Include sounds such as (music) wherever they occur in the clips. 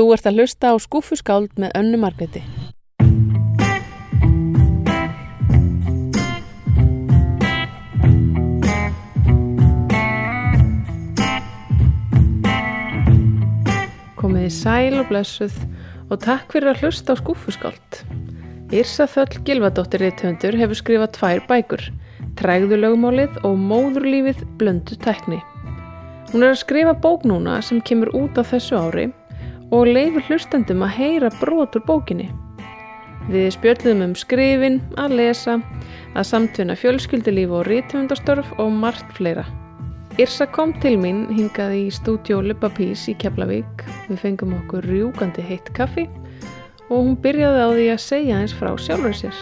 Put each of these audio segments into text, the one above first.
Þú ert að hlusta á skúfuskáld með önnu margreti. Komiði sæl og blessuð og takk fyrir að hlusta á skúfuskáld. Yrsa Þöll Gilvadóttir Ritthöndur hefur skrifað tvær bækur, Trægðulögumálið og Móðurlífið blöndu tekni. Hún er að skrifa bók núna sem kemur út á þessu ári og leifur hlustendum að heyra brotur bókinni. Við spjöldum um skrifin, að lesa, að samtvinna fjölskyldilíf og rítvöndastörf og margt fleira. Irsa kom til mín hingaði í stúdjó Lippapís í Keflavík. Við fengum okkur rjúkandi heitt kaffi og hún byrjaði á því að segja eins frá sjálfur sér.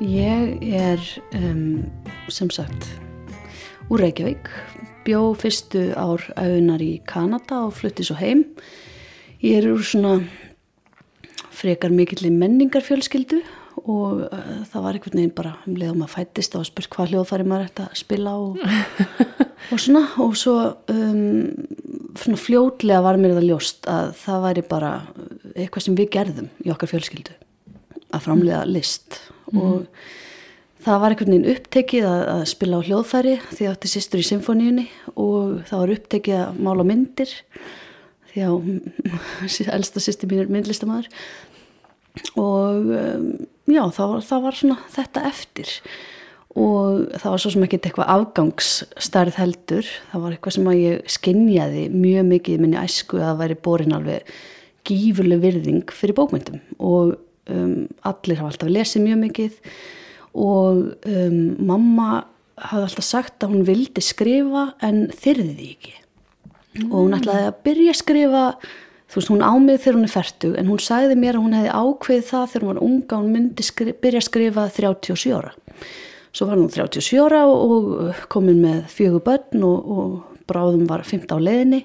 Ég er um, sem sagt úr Reykjavík, bjó fyrstu ár auðunar í Kanada og flutti svo heim. Ég er úr svona frekar mikill menningarfjölskyldu og uh, það var einhvern veginn bara um leiðum að fættist og spyrja hvað hljóðfæri maður ætti að spila og, (laughs) og svona og svo um, fljótlega var mér það ljóst að það væri bara eitthvað sem við gerðum í okkar fjölskyldu að framlega list mm. og það var einhvern veginn upptekið að, að spila á hljóðfæri því að átti sýstur í symfóníunni og það var upptekið að mála myndir því að (laughs) elsta sýstur mín er myndlistamæður og um, já það var, það var svona þetta eftir. Og það var svo sem ekki eitthvað afgangsstarð heldur. Það var eitthvað sem að ég skinnjaði mjög mikið minni æsku að það væri borin alveg gífurleg virðing fyrir bókmyndum og um, allir hafa alltaf lesið mjög mikið og um, mamma hafði alltaf sagt að hún vildi skrifa en þyrði því ekki mm. og hún ætlaði að byrja að skrifa þú veist, hún ámið þegar hún er færtug en hún sagði mér að hún hefði ákveðið það þegar hún var unga og hún myndi skri, byrja að skrifa 37 ára. Svo var hún 37 ára og komin með fjögur börn og, og bráðum var 15 á leðinni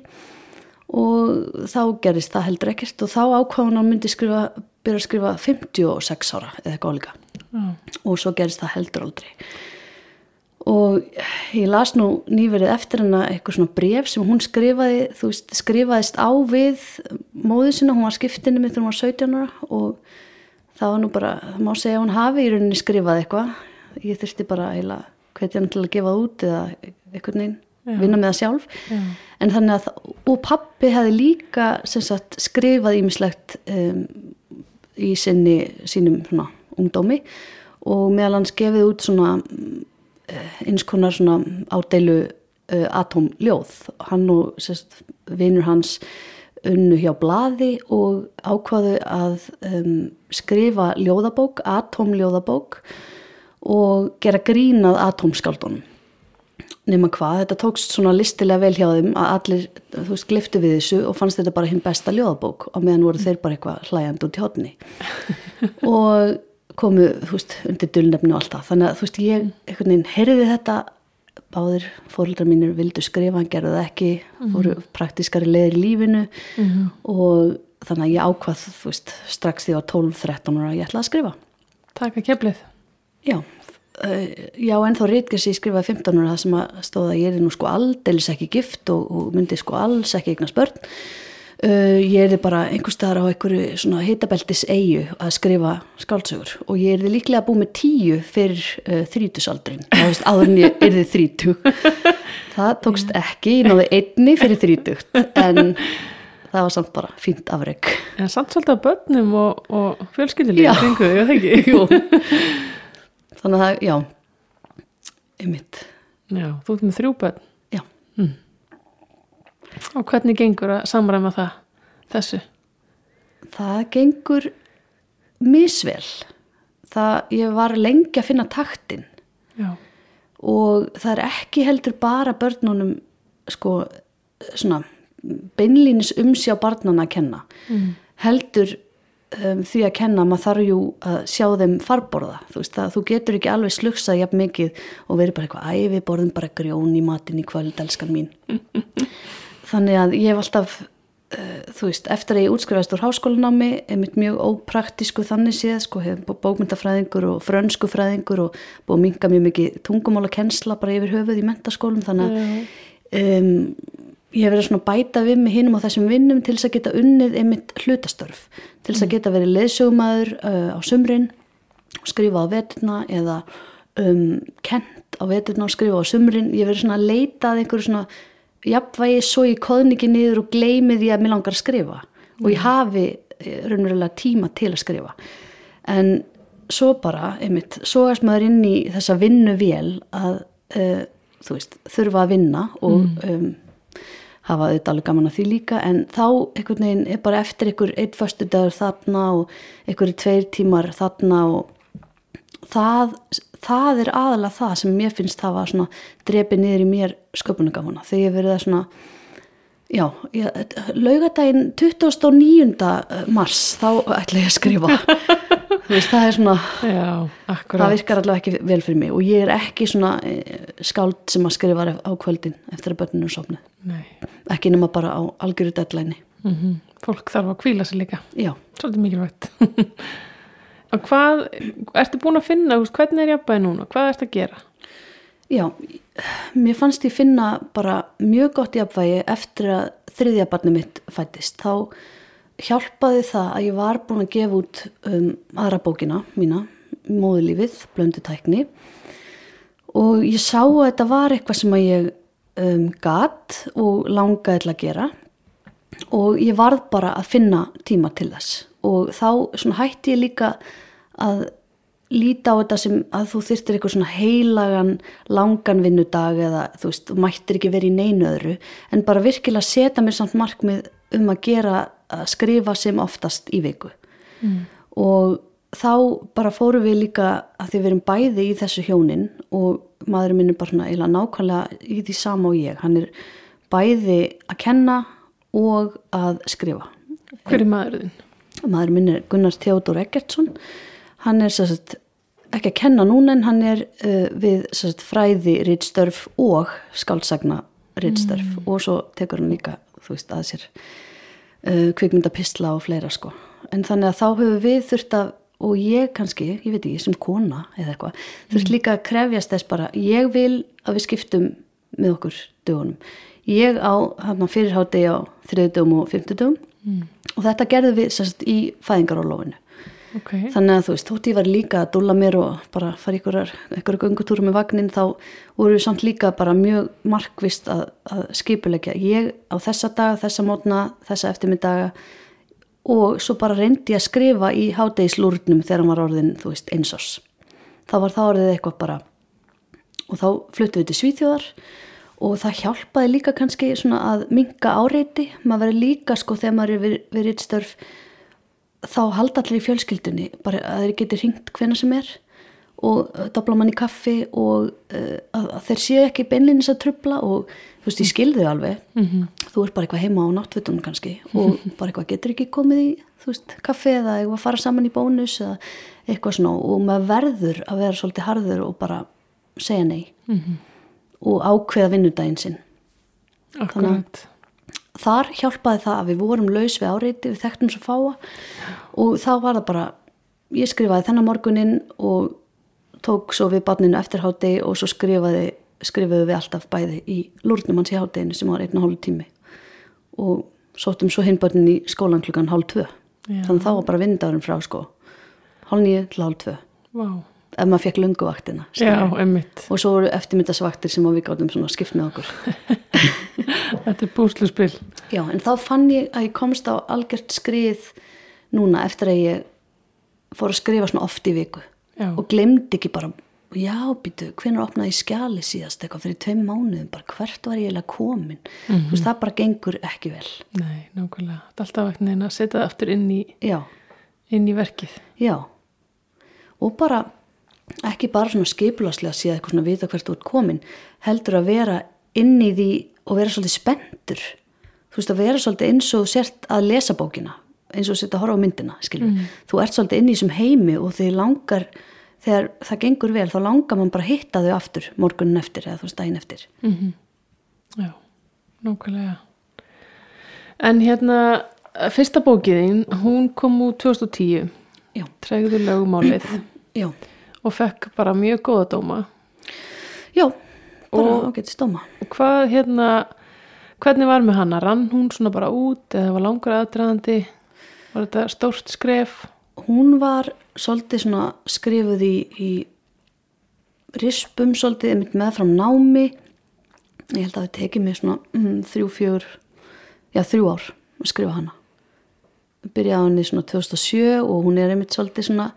og þá gerist það heldur ekkert og þá ákvað hún að myndi skrifa, byrja að skrifa 56 ára eða álíka mm. og svo gerist það heldur aldrei. Og ég las nú nýverið eftir hana eitthvað svona bref sem hún skrifaði þú veist, skrifaðist á við móðu sinna, hún var skiptinni með þegar hún var 17 ára og það var nú bara, það má segja að hún hafi í rauninni skrifað eitthvað. Ég þurfti bara eila hvernig hann til að gefa það út eða eitthvað neinn, vinna með það sjálf. Já. en þannig að, og pappi hefði líka sagt, skrifað ímislegt um, í sinni sínum svona ungdómi og meðal hans gefið út svona Eh, eins konar svona ádeilu uh, atomljóð hann og sérst, vinnur hans unnu hjá bladi og ákvaðu að um, skrifa ljóðabók, atomljóðabók og gera grínað atomskáldunum nema hvað, þetta tókst svona listilega vel hjá þeim að allir, þú veist, gliftu við þessu og fannst þetta bara hinn besta ljóðabók og meðan voru þeir bara eitthvað hlæjand út í hodni (laughs) og komu, þú veist, undir dulnefni og allt það, þannig að þú veist, ég einhvern veginn heyrði þetta, báðir fóröldrar mínir vildu skrifa, hann gerði það ekki mm. fóru praktískari leðir í lífinu mm. og þannig að ég ákvað þú veist, strax því á 12-13 ára ég ætlaði að skrifa. Takk að kemlið. Já, uh, já en þá reytkast ég skrifaði 15 ára það sem að stóða að ég er nú sko aldeilis ekki gift og, og myndi sko alls ekki eignast börn Uh, ég er bara einhver staðar á einhverju svona hitabeltis eigu að skrifa skáldsögur. Og ég er líklega búið með tíu fyrir uh, þrítusaldrin áður en ég er þið þrítug. (laughs) Það tókst ekki, ég náði einni fyrir þrítugt en það var samt bara fínt afreg En samt svolítið á börnum og, og fjölskyldilíð kringu, ég veit ekki? (laughs) (laughs) Þannig að það, já. Einmitt. Já, þú ert með þrjú börn? Já. Mm. Og hvernig gengur að samræma það þessu? Það gengur misvel. Það, ég var lengi að finna taktin Já. og það er ekki heldur bara börnunum sko svona beinlínis umsjá barnana að kenna. Mm. Heldur um, því að kenna, maður þarf jú að sjá þeim farborða. Þú veist að þú getur ekki alveg sluksað jafn mikið og verið bara eitthvað æfi borðin bara grjón í matin í kvöld, elskan mín. (laughs) þannig að ég hef alltaf uh, þú veist, eftir að ég útskrifaðist úr háskólanámi er mitt mjög ópraktísku þannig séð, sko, hefur bókmyndafræðingur og frönskufræðingur og búið að minga mjög mikið tungumála kennsla bara yfir höfuð í mentaskólum, þannig að um, ég hef verið svona bæta við með hinum á þessum vinnum til þess að geta unnið einmitt hlutastörf, til þess að geta verið leðsögumæður uh, á sumrin skrifa á veturna eða um, kent á veturna og skrifa á sumrin, ég hef verið svona að leita að einhverju svona jafnvægi svo ég koðni niður og gleymi því að mér langar að skrifa mm. og ég hafi eh, raunverulega tíma til að skrifa en svo bara, einmitt, svo erst maður inn í þessa vinnu vél að uh, þú veist, þurfa að vinna og mm. um, hafa auðvitað alveg gaman að því líka en þá einhvern veginn er bara eftir einhver eitt förstu dagur þarna og einhverju tveir tímar þarna og það, það er aðalega það sem mér finnst það var svona drepi niður í mér sköpunugafuna þegar ég verið að svona já, laugadaginn 29. mars þá ætla ég að skrifa. (laughs) Veist, það er svona já, það virkar allavega ekki vel fyrir mig. Og ég er ekki svona eh, skáld sem að skrifa á kvöldin eftir að börnunum sopnu ekki nema bara á algjöru deadline mm -hmm. fólk þarf að kvíla sig líka. Já, svolítið mikilvægt (laughs) og hvað, ertu búin að finna hvernig er jafnbæði núna, hvað ertu að gera? Já, mér fannst ég finna bara mjög gott jafnbæði eftir að þriðja barni mitt fættist þá hjálpaði það að ég var búin að gefa út um, aðra bókina mína, móðulífið, blöndutækni og ég sá að þetta var eitthvað sem að ég um, gatt og langaði til að gera. Og ég varð bara að finna tíma til þess. Og þá hætti ég líka að líta á þetta sem að þú þurftir eitthvað svona heilagan langan vinnudag eða þú veist, þú mættir ekki verið í neinu öðru en bara virkilega setja mér samt markmið um að gera að skrifa sem oftast í viku mm. og þá bara fórum við líka að því við erum bæði í þessu hjónin og maðurinn minn er bara svona eila nákvæmlega í því sama og ég hann er bæði að kenna og að skrifa Hver er maðurinn? Maðurinn minn er Gunnar Theodor Eggertsson hann er sérst ekki að kenna núna en hann er uh, við sérst fræði rittstörf og skálsagna rittstörf mm. og svo tekur hann líka veist að sér uh, kvikmyndapistla og fleira sko en þannig að þá hefur við þurft að og ég kannski, ég veit ekki, sem kona eða eitthvað, þurft mm. líka að krefjast þess bara, ég vil að við skiptum með okkur dögunum ég á fyrirhátti á þriðdögum og fymtudögum mm. og þetta gerði við sérst í fæðingarólofinu okay. þannig að þú veist, þótt ég var líka að dúla mér og bara fara ykkur ykkur gungutúru með vagnin þá voru við samt líka bara mjög markvist að, að skipulegja ég á þessa dag, þessa mótna, þessa eftirmyndaga og svo bara reyndi ég að skrifa í hádegislúrnum þegar var orðin, þú veist, einsás þá var það orðið eitthvað bara og þá fluttu við til Svíþjóðar og það hjálpaði líka kannski að minga áreiti. Maður verið líka sko þegar maður er verið störf þá halda allir í fjölskyldunni bara að þeir geti ringt hvena sem er og uh, dabla mann í kaffi og uh, að, að þeir séu ekki beinlinis að trubla og þú veist, ég skilði alveg mm -hmm. þú er bara eitthvað heima á náttvitunum kannski og (laughs) bara eitthvað getur ekki komið í þú veist, kaffi eða eitthvað fara saman í bónus eða eitthvað svona og maður verður að vera svolítið harður og bara segja nei mm -hmm. og ákveða vinnudaginn sinn Akkurat þar hjálpaði það að við vorum laus við áreiti, við þekktum svo fáa. Og þá var það bara ég skrifaði þennan morgunin og tók svo við barninu eftirhátti og svo skrifaði skrifaði við alltaf bæði í lúrnum hans í hátteginu sem var einn og hálf tími. Og sóttum svo hinbörnin í skólan klukkan hálf tvö. Þannig þá var bara vindarum frá sko hálf nýju til hálf tvö. Wow ef maður fekk lunguvaktina og svo voru eftirmyndasvaktir sem við gáttum skipt með okkur. (laughs) Þetta er búsluspil Já, en þá fann ég að ég komst á algjört skrið núna eftir að ég fór að skrifa svona oft í viku. Já. og glemdi ekki bara já, býtu, hvernig opnaði ég skjali síðast eitthvað? Fyrir tveim mánuðum, bara hvert var ég eiginlega komin, mm -hmm. þú veist, það bara gengur ekki vel. Nei, nákvæmlega, þetta er alltaf vegna að setja það aftur inn í já. inn í verkið. Já, og bara ekki bara svona skiplaslega að sé eitthvað svona að vita hvert þú ert komin heldur að vera inn í því og vera svolítið spendur þú veist að vera svolítið eins og sért að lesa bókina eins og sért að horfa á myndina mm. þú ert svolítið inn í þessum heimi og þegar langar þegar það gengur vel þá langar mann bara hitta þau aftur morgunin eftir eða þú veist daginn eftir. Mm -hmm. Já, nákvæmlega. En hérna, fyrsta bókiðin, hún kom úr 2010, Já. tregðu lögumálið Já, og fekk bara mjög góða dóma. já, bara Og- ágætt stóma. Og hvað, hérna, hvernig var með hana? Rann hún svona bara út eða var langur aðdraðandi? Var þetta stórt skref? Hún var svolítið svona skrifuð í, í rispum svolítið einmitt meðfram námi. Ég held að það tekið mér svona mm, þrjú, fjör, já þrjú ár að skrifa hana. Byrjaði á henni svona 2007 og hún er einmitt svolítið svona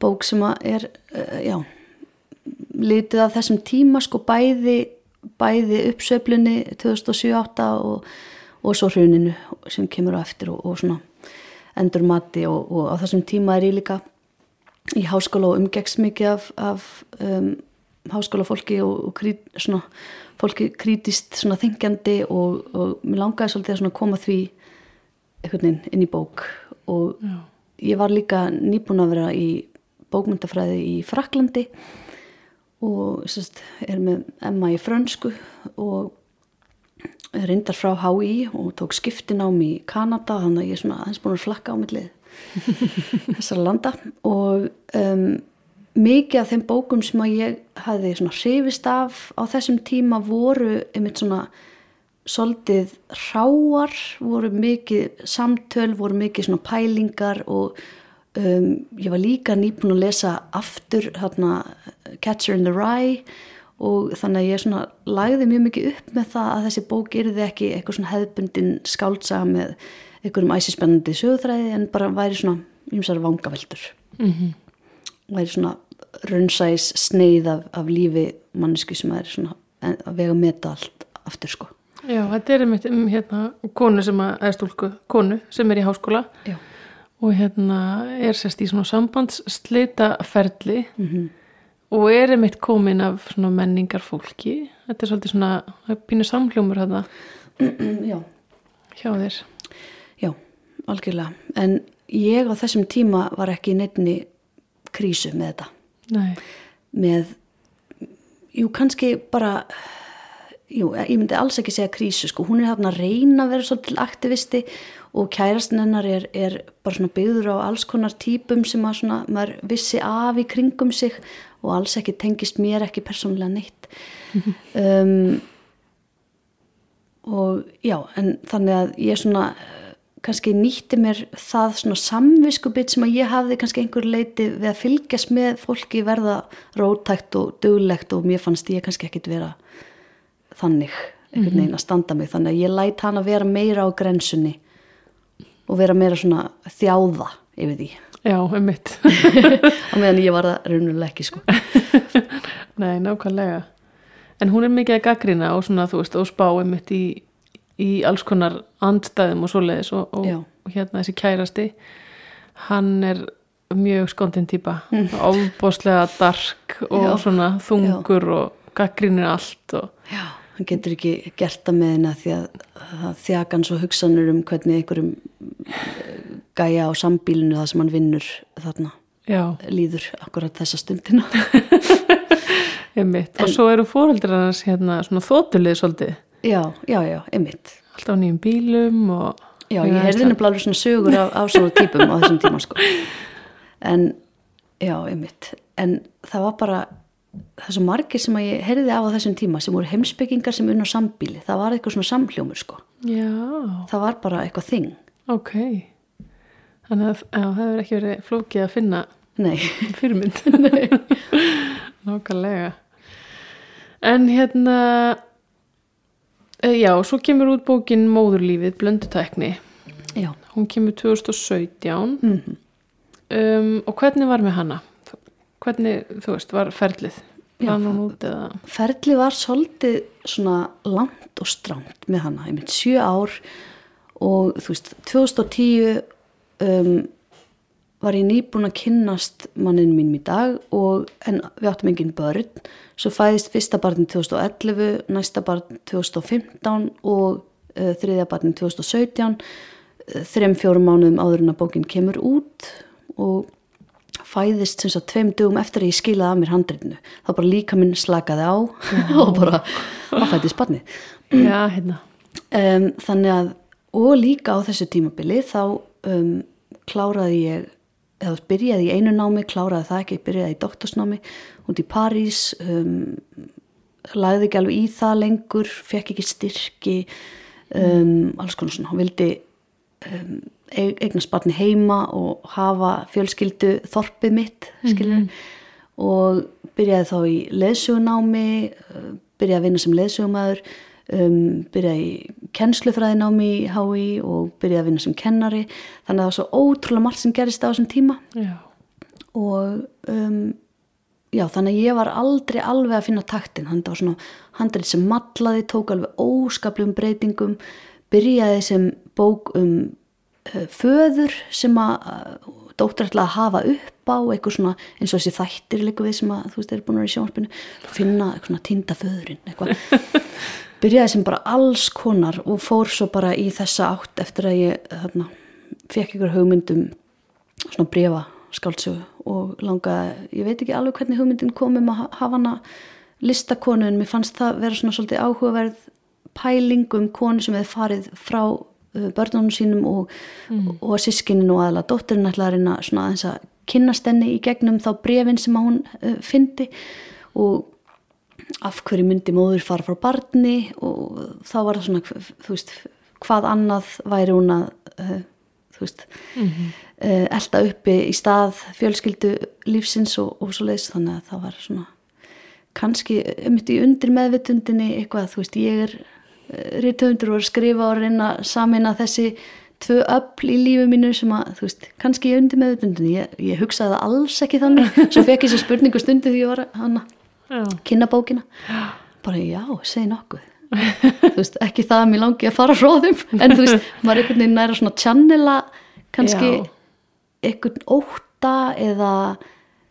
bók sem er, uh, já, litið af þessum tíma sko bæði, bæði uppsveiflunni 2007-08 og, og svo hruninu sem kemur á eftir og, og svona endur mati og, og á þessum tíma er ég líka í háskóla og umgegst mikið af, af um, háskólafólki og, krít, svona, fólki krítist þingjandi og, og mér langaði svolítið að koma því inn í bók og Já. ég var líka nýbúin að vera í bókmyndafræði í Fraklandi og sérst, er með Emma í frönsku og er reyndar frá HÍ og tók skiptinám í Kanada þannig að ég er svona aðeins búin að flakka á millið (laughs) þessara landa. Og um, mikið af þeim bókum sem að ég hafði svona hrifist af á þessum tíma voru einmitt svona soldið ráar, voru mikið samtöl, voru mikið svona pælingar og um, ég var líka nýbúin að lesa aftur hérna Catcher in the Rye og þannig að ég svona lagði mjög mikið upp með það að þessi bók yrði ekki eitthvað svona hefðbundin skáldsaga með einhverjum æsispennandi sögutræði en bara væri svona ymsar vangaveldur Mm væri svona raunsæs sneið af, af lífi mannesku sem er svona að vega að meta allt aftur sko. Já, þetta er um hérna konu sem að, eða stúlku, konu sem er í háskóla. Já. Og hérna er sérst í svona sambandsslita ferli mm og er einmitt komin af svona menningar fólki. Þetta er svolítið svona, það er pínu samhljómur hérna (clears throat) Já, hjá þér. já, algjörlega. En ég á þessum tíma var ekki í neittni krísu með þetta. Nei, með, jú kannski bara jú, ég myndi alls ekki segja krísu sko, hún er þarna að reyna að vera svolítil aktivisti og kærastin hennar er, er bara svona byggður á alls konar típum sem að svona, maður vissi af í kringum sig og alls ekki tengist mér ekki persónulega neitt. Um, og já, en þannig að ég svona kannski nýtti mér það svona samviskubit sem að ég hafði kannski einhver leiti við að fylgjast með fólki verða rótækt og duglegt og mér fannst ég kannski ekkit vera þannig einhvern veginn að standa mig þannig að ég læt hann að vera meira á grensunni og vera meira svona þjáða yfir því já, einmitt. (laughs) á meðan ég var það raunulega ekki sko (laughs) Nei, nákvæmlega. En hún er mikið að gaggrina og svona, þú veist, og spá einmitt í, í alls konar andstæðum og svoleiðis og, og, Já. og hérna þessi kærasti, hann er mjög skondin típa, ofbóðslega dark og Já. svona þungur og gaggrinir allt og Já, hann getur ekki gert það með hennar því að þjakan svo hugsanur um hvernig einhverjum eh, gæja á sambílinu það sem hann vinnur þarna. Já, líður akkurat þessa stundina. (laughs) Einmitt. Og svo eru fóreldrar hans hérna svona þótulið svolítið, Já, já, já, einmitt. Alltaf nýjum bílum og... Já, ég heyrði nefnilega alveg svona sögur af, af svona típum á þessum tíma sko. (laughs) En, já, einmitt. En það var bara það er svo margir sem að ég heyrði af á þessum tíma sem voru heimsbyggingar sem unna sambíli það var eitthvað svona samhljómur sko. Já, það var bara eitthvað þing. Ok. Þannig að það hefur ekki verið flókið að finna Nei, (laughs) fyrirmynd. (laughs) Nákvæmlega. En hérna eh, Já, svo kemur út bókin Móðurlífið, blöndutækni. Já. Hún kemur 2017 mm um, Og hvernig var með hana? Hvernig, þú veist, var ferlið? Já. Rann hún út eða Ferli var svolítið svona langt og stránt með hana, ég mynd sjö ár og þú veist, 2010 um, var ég nýbúin að kynnast manninn mínum í dag og en við áttum engin börn, svo fæðist fyrsta barnin 2011, næsta barn 2015 og uh, þriðja barnin 2017, uh, þrem fjórum mánuðum áður en að bókin kemur út og fæðist sem sagt tveim dögum eftir að ég skilaði að mér handreitinu þá bara líka minn slakaði á (laughs) og bara fættist barnið. Já, hérna. Um, þannig að og líka á þessu tímabili þá um, kláraði ég eða byrjaði í einu námi, kláraði það ekki byrjaði í doktorsnámi út í París um, lagði ekki alveg í það lengur fekk ekki styrki alls konar svona, hún vildi eignast barni heima og hafa fjölskyldu þorpið mitt skilur og byrjaði þá í leðsugunámi byrjaði að vinna sem leðsugumæður um, byrjaði í kennslufræðinámi í HÍ og byrjaði að vinna sem kennari. Þannig að það var svo ótrúlega margt sem gerist á þessum tíma. Já. og um, já, þannig að ég var aldrei alveg að finna taktin það var svona handrið sem matlaði tók alveg óskapljum breytingum byrjaði sem bók um föður sem að uh, dóttir ætla að hafa upp á eitthvað svona eins og þessi þættir líka við sem að þú veist eru búin að vera í sjónvarpinu finna eitthvað svona týnda föðurinn eitthvað. (laughs) Byrjaði sem bara alls konar og fór svo bara í þessa átt eftir að ég þarna, fekk ykkur hugmyndum svona brefa skáldsögu og langaði, ég veit ekki alveg hvernig hugmyndin kom um að hafa hana listakonu en mér fannst það vera svona svolítið áhugaverð pæling um konu sem hefði farið frá börnunum sínum og, mm. og, sískinin og aðla dótturinn ætlaði að reyna svona aðeins að kynnast henni í gegnum þá brefin sem hún uh, fyndi og af hverju myndi móður fara frá barni og þá var það svona þú veist, hvað annað væri hún að uh, þú veist mm -hmm. uh, elda uppi í stað fjölskyldu lífsins og, og svo leiðis þannig að það var svona kannski um þetta í undir meðvitundinni eitthvað, þú veist, ég er rítöfundur og er að skrifa og reyna samin að þessi tvö öll í lífu mínu sem að, þú veist, kannski ég undir meðvitundinni, ég, ég hugsaði það alls ekki þannig, (laughs) svo fekk ég þessu spurningu stundi því ég var hana kynna bókina. (gasps) Bara já, segi nokkuð. Þú veist, ekki það að mér langi að fara frá þeim. En þú veist, (laughs) maður er einhvern veginn næra svona channela kannski Já. einhvern óta eða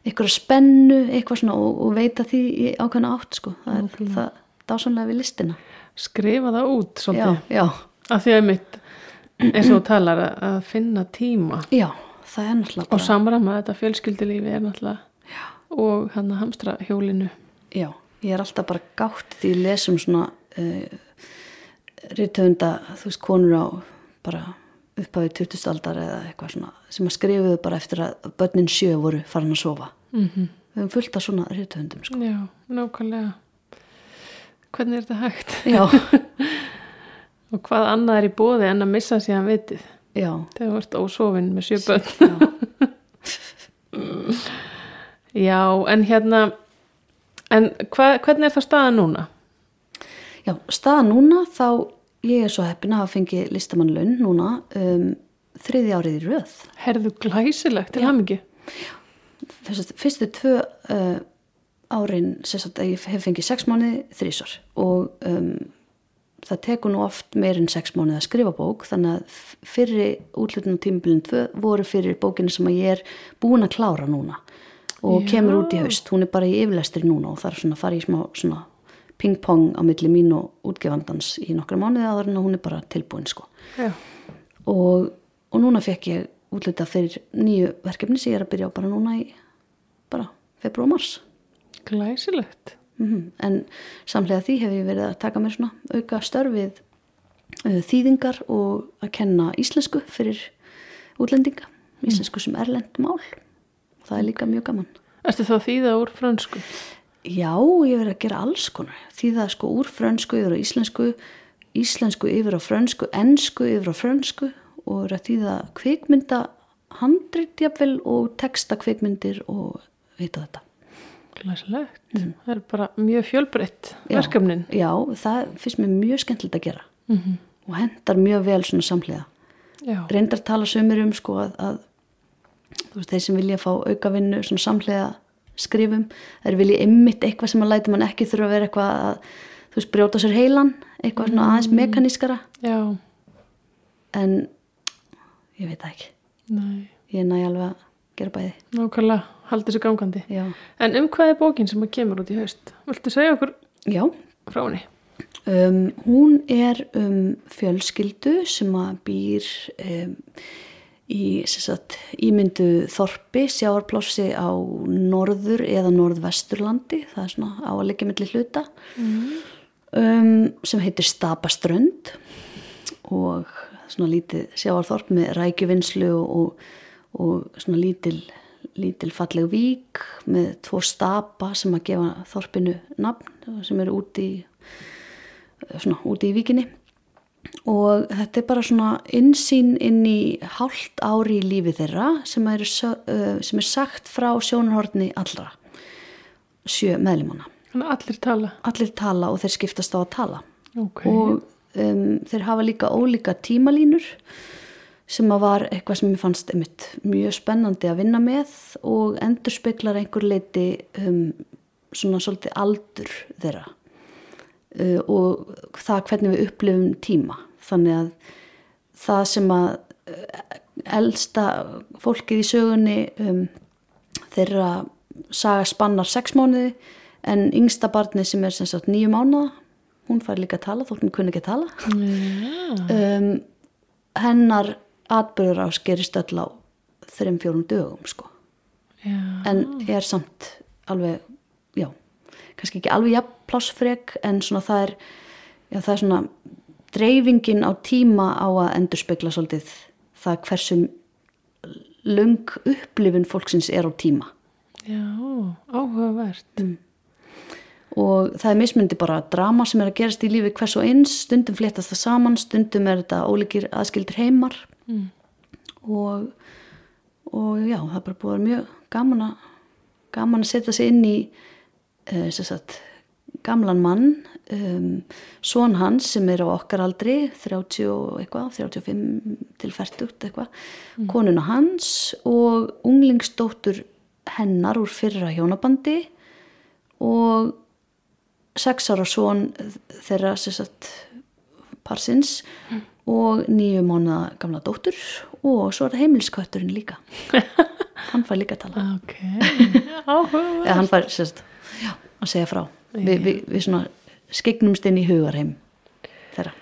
einhverja spennu eitthvað svona og, og veita því ákveðna átt sko, það er Ótrúlega. það dásanlega við listina skrifa það út já, svolítið já, af því að mitt eins og þú talar að, finna tíma já, það er náttúrulega og bara, samræma þetta fjölskyldilífi er náttúrulega og hann að hamstra hjólinu já, ég er alltaf bara gátt því ég lesum svona uh, rítöfunda, þú veist, konur á bara upphafið 20. aldar eða eitthvað svona sem að skrifuðu bara eftir að börnin sjö voru farin að sofa mm -hmm. við höfum fullt af svona rítöfundum sko. Já, nákvæmlega hvernig er þetta hægt? já, (laughs) og hvað annað er í bóði en að missa síðan vitið? Já, þegar þú ert ósofin með sjö börn. já. (laughs) Já, en hérna en hva, hvernig er það staða núna? já staða núna þá ég er svo heppin að hafa fengið listamannlaun núna um, þriði árið í röð. Herðu glæsilegt til hamingi Fyrstu, fyrstu tvö uh, árin að ég hef fengið sex mánuði þrísar og um, það tekur nú oft meir en sex mánuði að skrifa bók þannig að fyrir útlutin og tímabilin tvö voru fyrir bókinu sem að ég er búin að klára núna og Já. kemur út í haust, hún er bara í yfirlestri núna og það er svona að fara í smá svona ping-pong á milli mín og útgefandans í nokkra mánuði áður en hún er bara tilbúin sko. Og, og núna fekk ég útluta fyrir nýju verkefni sem ég er að byrja á bara núna í bara februar og mars glæsilegt mm en samlega því hef ég verið að taka mér svona auka störfið uh, þýðingar og að kenna íslensku fyrir útlendinga íslensku sem erlend mál það er líka mjög gaman Ertu þá þýða úr fransku? Já, ég verið að gera alls konar. Það sko úr frönsku yfir á íslensku, íslensku yfir á frönsku, ensku yfir á frönsku og er að þýða kvikmynda handrit jafnvel og texta kvikmyndir og vita þetta. Glæsilegt. Það er bara mjög fjölbreytt verkefnin. Já, það finnst mér mjög skemmtilegt að gera. Mm og hendar mjög vel svona samhliða. Já, Reyndar tala sömur um sko að, að þú veist, þeir sem vilja fá aukavinnu svona samhliða skrifum, þeir vilja ymmit eitthvað sem að læti mann ekki þurfa að vera eitthvað að þú veist, brjóta sér heilan eitthvað svona aðeins mekanískara. Já, en ég veit það ekki. Nei, ég næ alveg að gera bæði. Nákvæmlega, haldið sér gangandi. já, En um hvað er bókin sem að kemur út í haust? Viltu segja okkur já. frá henni? Um, hún er um fjölskyldu sem að býr um, í sagt, ímyndu þorpi sjáarplássi á norður eða norðvesturlandi það er svona á að liggja milli hluta um, sem heitir Stapaströnd og svona lítið sjáarþorp með rækjuvinnslu og, og svona lítil, lítil falleg vík með tvo stapa sem að gefa þorpinu nafn sem eru úti í, svona, úti í víkinni og þetta er bara svona insýn inn í hálft ári í lífi þeirra sem er, sem er sagt frá sjónarhortni allra sjö að allir tala. allir tala og þeir skiptast á að tala Ok. og um, þeir hafa líka ólíka tímalínur sem að var eitthvað sem ég fannst einmitt mjög spennandi að vinna með og endur speklar einhver leiti um, svona svolítið aldur þeirra uh, og það hvernig við upplifum tíma þannig að það sem að uh, elsta fólkið í sögunni um, þeirra saga spannar sex mánuði en yngsta barni sem er sem sagt nýju mánuða hún fær líka að tala þótt hún kunni ekki að tala Já. um, hennar atbyrður á skerist öll á þreim fjórum dögum sko Já. en er samt alveg, já kannski ekki alveg jafn plássfrek en svona það er já, það er svona dreifingin á tíma á að endur spekla svolítið það hversum lung upplifun fólksins er á tíma Já, áhugavert. Og það er mismundi bara drama sem er að gerast í lífi hvers og eins. Stundum fléttast það saman, stundum er þetta ólíkir aðskildir heimar. Mm. og, og já, það er bara búið mjög gaman að gaman að setja sig inn í uh, sagt, gamlan mann um, son hans sem er á okkar aldri 30 og eitthvað 35 til 40 eitthvað konuna hans og unglingsdóttur hennar úr fyrra hjónabandi. Og sex ára son þeirra sagt parsins og nýju mánuða gamla dóttur og svo er það heimilskvætturinn líka. (laughs) Hann fær líka að tala. Ok, áhugavert. (laughs) eða hann fær sérst, já, að segja frá. Vi, vi, við svona skegnumst inn í hugarheim þeirra.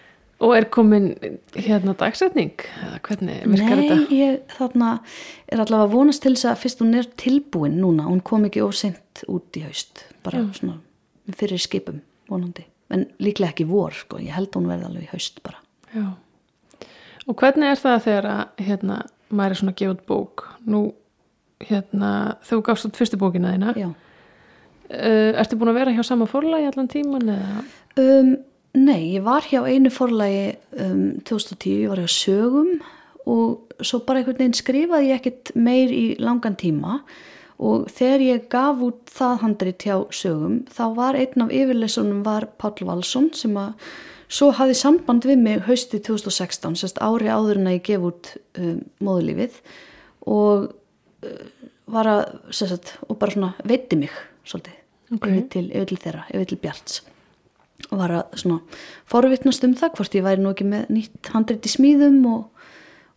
Og er komin hérna dagsetning? Eða hvernig virkar Nei, þetta? ég þarna er allavega vonast til þess að fyrst hún er tilbúin núna, hún kom ekki óseint út í haust, bara svona með fyrir skipum, vonandi en líklega ekki vor, sko, ég held að hún verði alveg í haust bara. Já. Og hvernig er það þegar að hérna, maður er svona að gefa út bók? Nú, hérna, þú gafst út fyrstu bókina þína. Já. Uh, ertu búin að vera hjá sama forlagi allan tíman eða? Um, nei, ég var hjá einu forlagi um, 2010, ég var hjá sögum og svo bara einhvern veginn skrifaði ég ekkert meir í langan tíma og þegar ég gaf út það handrit hjá sögum þá var einn af yfirleysunum var Páll Valsson sem að svo hafði samband við mig hausti 2016, sérst ári áður en að ég gef út um, móðulífið og uh, var að, sérst, og bara svona veiti mig svolítið, Ok. yfir, til, yfir til þeirra, yfir til Bjarts. Og var að svona forvittnast um það hvort ég væri nú ekki með nýtt handrit í smíðum og,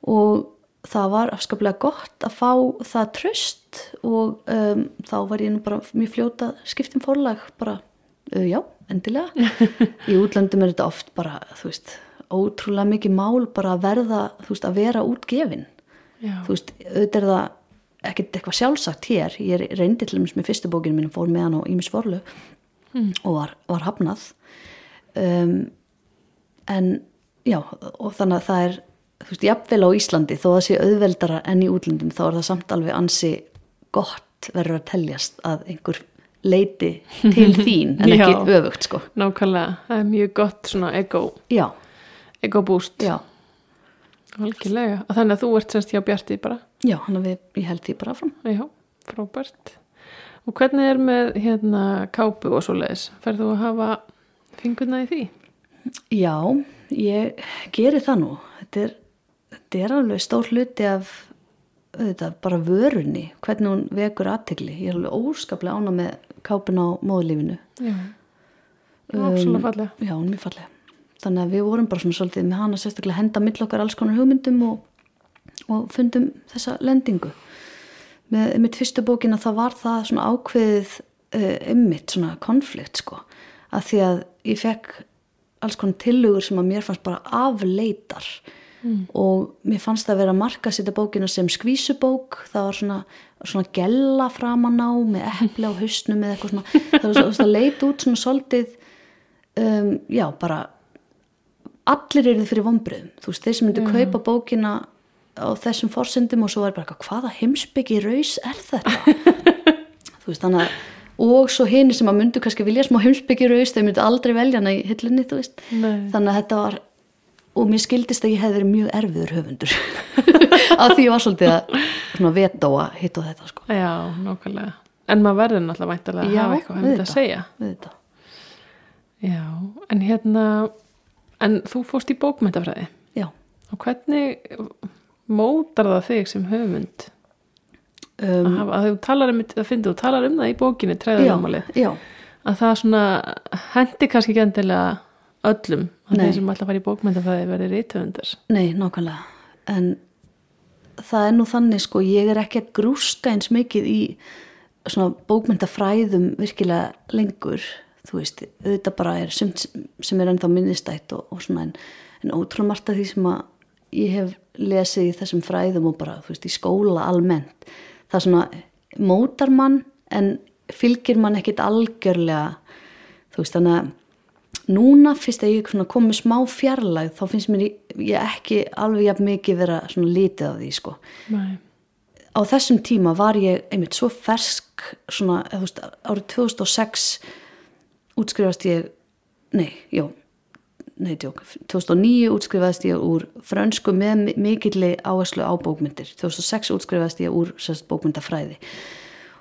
og það var afskaplega gott að fá það tröst og um, þá var ég nú bara mjög fljóta skiptum forlag bara, uh, já, endilega. (laughs) Í útlöndum er þetta oft bara, þú veist ótrúlega mikið mál bara að verða, þú veist, að vera útgefin. Já. þú veist, auðvitað er það ekkert eitthvað sjálfsagt hér. Ég reyndi til dæmis með fyrstu bókinu mín fór með hann á Ímis Forlu og var, var hafnað. Um, en já og þannig að það er þú veist, jafnvel á Íslandi þó að það sé auðveldara enn í útlöndum þá er það samt alveg ansi gott verður að teljast að einhver leiti til (laughs) þín en ekki Já. öfugt sko Nákvæmlega, það er mjög gott svona ego, já, ego boost. já, Algjörlega. Og þannig að þú ert semst hjá Bjarti bara. já, hann að við, ég held því bara fram Já, frábært. Og hvernig er með hérna kápu og svo leiðis? Ferðu að hafa fingurna í því? Já, ég geri það nú. Þetta er, þetta er alveg stór hluti af auðvitað, bara vörunni, hvernig hún vekur aðtegli. Ég er alveg óskaplega ána með kápun á móðulífinu. Já. Um, Absolutt fallega. Já, hún er mjög fallega. Þannig að við vorum bara svona svolítið með hana sérstaklega henda mill okkar alls konar hugmyndum og, og fundum þessa lendingu. Með mitt fyrstu bókina það var það svona ákveðið ummitt svona konflikt sko. Að því að ég fekk alls konar tillögur sem að mér fannst bara afleitar og mér fannst það að vera að marka sýta bókina sem skvísubók. Það var svona, svona gella framan á með epli á hausnum eða eitthvað svona. (laughs) Það var svo, það leit út svona svolítið um, já bara allir eru fyrir vombriðum þú veist, þeir sem myndu kaupa bókina á þessum forsendum og svo er bara hvaða heimsbyggi raus er þetta? (laughs) Þú veist, þannig að og svo hini sem að myndu kannski vilja smá heimsbyggi raus, þeir myndu aldrei velja hana í hillunni, þú veist, Nei. þannig að þetta var og mér skildist að ég hefði verið mjög erfiður höfundur. (laughs) Af því ég var svolítið að vetóa hitt og þetta sko. Já, nákvæmlega. En maður verður náttúrulega væntalega að Já, hafa eitthvað um þetta að segja. Já, en hérna, en þú fórst í bókmyndafræði Já, og hvernig mótar það þig sem höfund? um, Að, hafa, að þú talar um, að finnst þú talar um það í bókinni, já, treðarumálið, já, að það svona hendi kannski ekki endilega öllum þeir sem alltaf fara í bókmyndafræði verði reytöfundar. nei, nákvæmlega. En það er nú þannig sko, ég er ekki að grúska eins mikið í svona bókmyndafræðum virkilega lengur. Þú veist, auðvitað bara er sumt sem er ennþá minnistætt og, og svona en, en ótrúlega margt af því sem að ég hef lesið í þessum fræðum og bara, þú veist, í skóla almennt. Það svona mótar mann en fylgir mann ekkit algjörlega þú veist, þannig að núna fyrst að ég kom með smá fjarlægð þá finnst mér ég, ekki alveg jafn mikið vera svona lítið af því sko. Nei. á þessum tíma var ég einmitt svo fersk svona, veist, árið 2006 útskrifast ég nei, jú nei, tjók, 2009 útskrifaðist ég úr frönsku með mi- mikilli áherslu á bókmyndir. 2006 útskrifaðist ég úr sérst, bókmyndafræði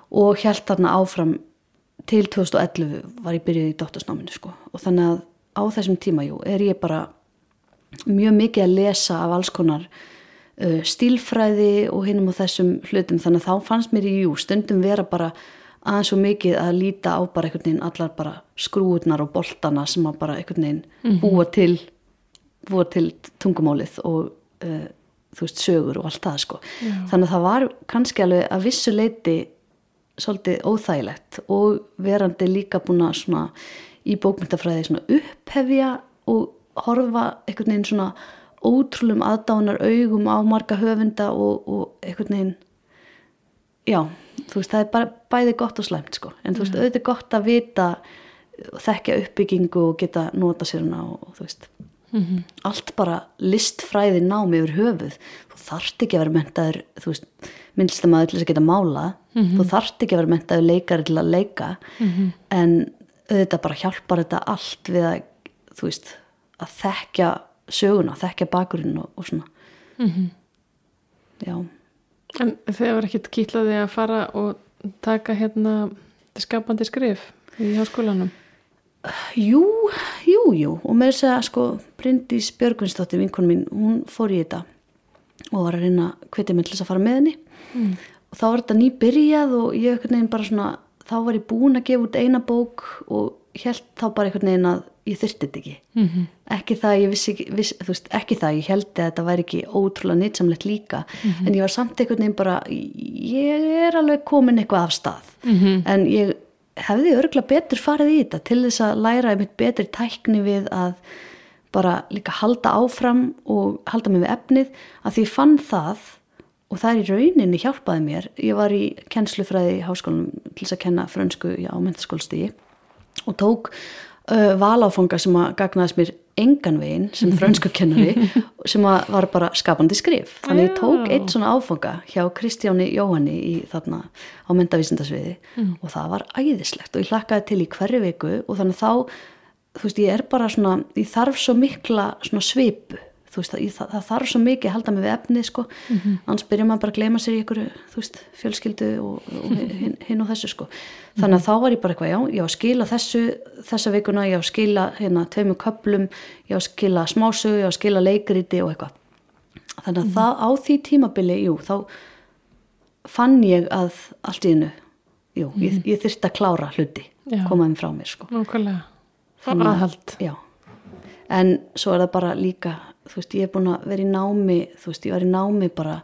og held þarna áfram til 2011 var ég byrjuð í doktorsnáminu sko. Og þannig að á þessum tíma, jú, er ég bara mjög mikið að lesa af alls konar uh, stílfræði og hinum á þessum hlutum. Þannig að þá fannst mér í jú stundum vera bara aðeins svo mikið að líta á bara einhvern veginn allar bara skrúurnar og boltana sem að bara einhvern veginn búa til búa til tungumálið og uh, þú veist sögur og allt það sko. Þannig að það var kannski alveg að vissu leiti svolítið óþægilegt og verandi líka búin að svona í bókmyndafræði svona upphefja og horfa einhvern veginn svona ótrúlum aðdánar augum á marga höfunda og, og einhvern veginn já, þú veist, það er bara bæði gott og slæmt sko, en þú veist, auðvitað er gott að vita og þekkja uppbyggingu og geta nota sér hana og, og þú veist. Mhm. allt bara listfræði námi yfir höfuð. Þú þarft ekki að vera mentaður þú veist, myndlistamæður til þess að geta mála. Þú þarft ekki að vera mentaður leikari til að leika. En auðvitað bara hjálpar þetta allt við að þú veist, að þekkja söguna, þekkja bakurinn og, og svona. Já, En þeir var ekkit kýtlaði að fara og taka hérna skapandi skrif í háskólanum. jú, jú, jú. Og með þess að sko Bryndís Björgvinsdóttir vinkon mín, hún fór í þetta og var að reyna hvetja mig til þess að fara með henni Mm. og þá var þetta nýbyrjað og ég einhvern veginn bara svona þá var ég búin að gefa út eina bók og held þá bara einhvern veginn að ég þyrfti þetta ekki Mm -hmm. ekki það að ég vissi viss, þú veist, ekki það að ég held að þetta væri ekki ótrúlega nýtsamlegt líka en ég var samt einhvern veginn bara ég er alveg komin eitthvað af stað Mhm. en ég hefði örgulega betur farið í þetta til þess að læra einmitt betri tækni við að bara líka halda áfram og halda mig við efnið að því ég fann það og það er í rauninni hjálpaði mér. Ég var í kennslufræði í háskólanum til þess að kenna frönsku á mentaskólstígi og tók uh, valáfanga sem að gagnaðist mér engan veginn sem (laughs) frönsku kennari sem að var bara skapandi skrif. Þannig ég tók eitt svona áfanga hjá Kristjáni Jóhanni í þarna á myndavísindasviði og það var æðislegt og ég hlakkaði til í hverju viku og þannig þá þú veist ég er bara svona ég þarf svo mikla svona svipu þú veist það, það, það þarf svo mikið að halda mig við efnið sko. Annars byrjar maður bara að gleyma sér í ykkur þú veist fjölskyldu og, og (laughs) hinn, hinn og þessu sko. Þannig að þá var ég bara eitthvað já ég á að skila þessu þessa vikuna ég á að skila hérna tveimur köplum ég á að skila smásögu ég á að skila leikriti og eitthvað. Þannig að það á því tímabili jú þá fann ég að allt í hennu jú, ég, ég þyrfti að klára hluti Já. komaðum frá mér sko. Nákvæmlega. Þannig að- Aðhald. já, en svo er það bara líka þú veist, ég er búin að vera í námi þú veist, ég var í námi bara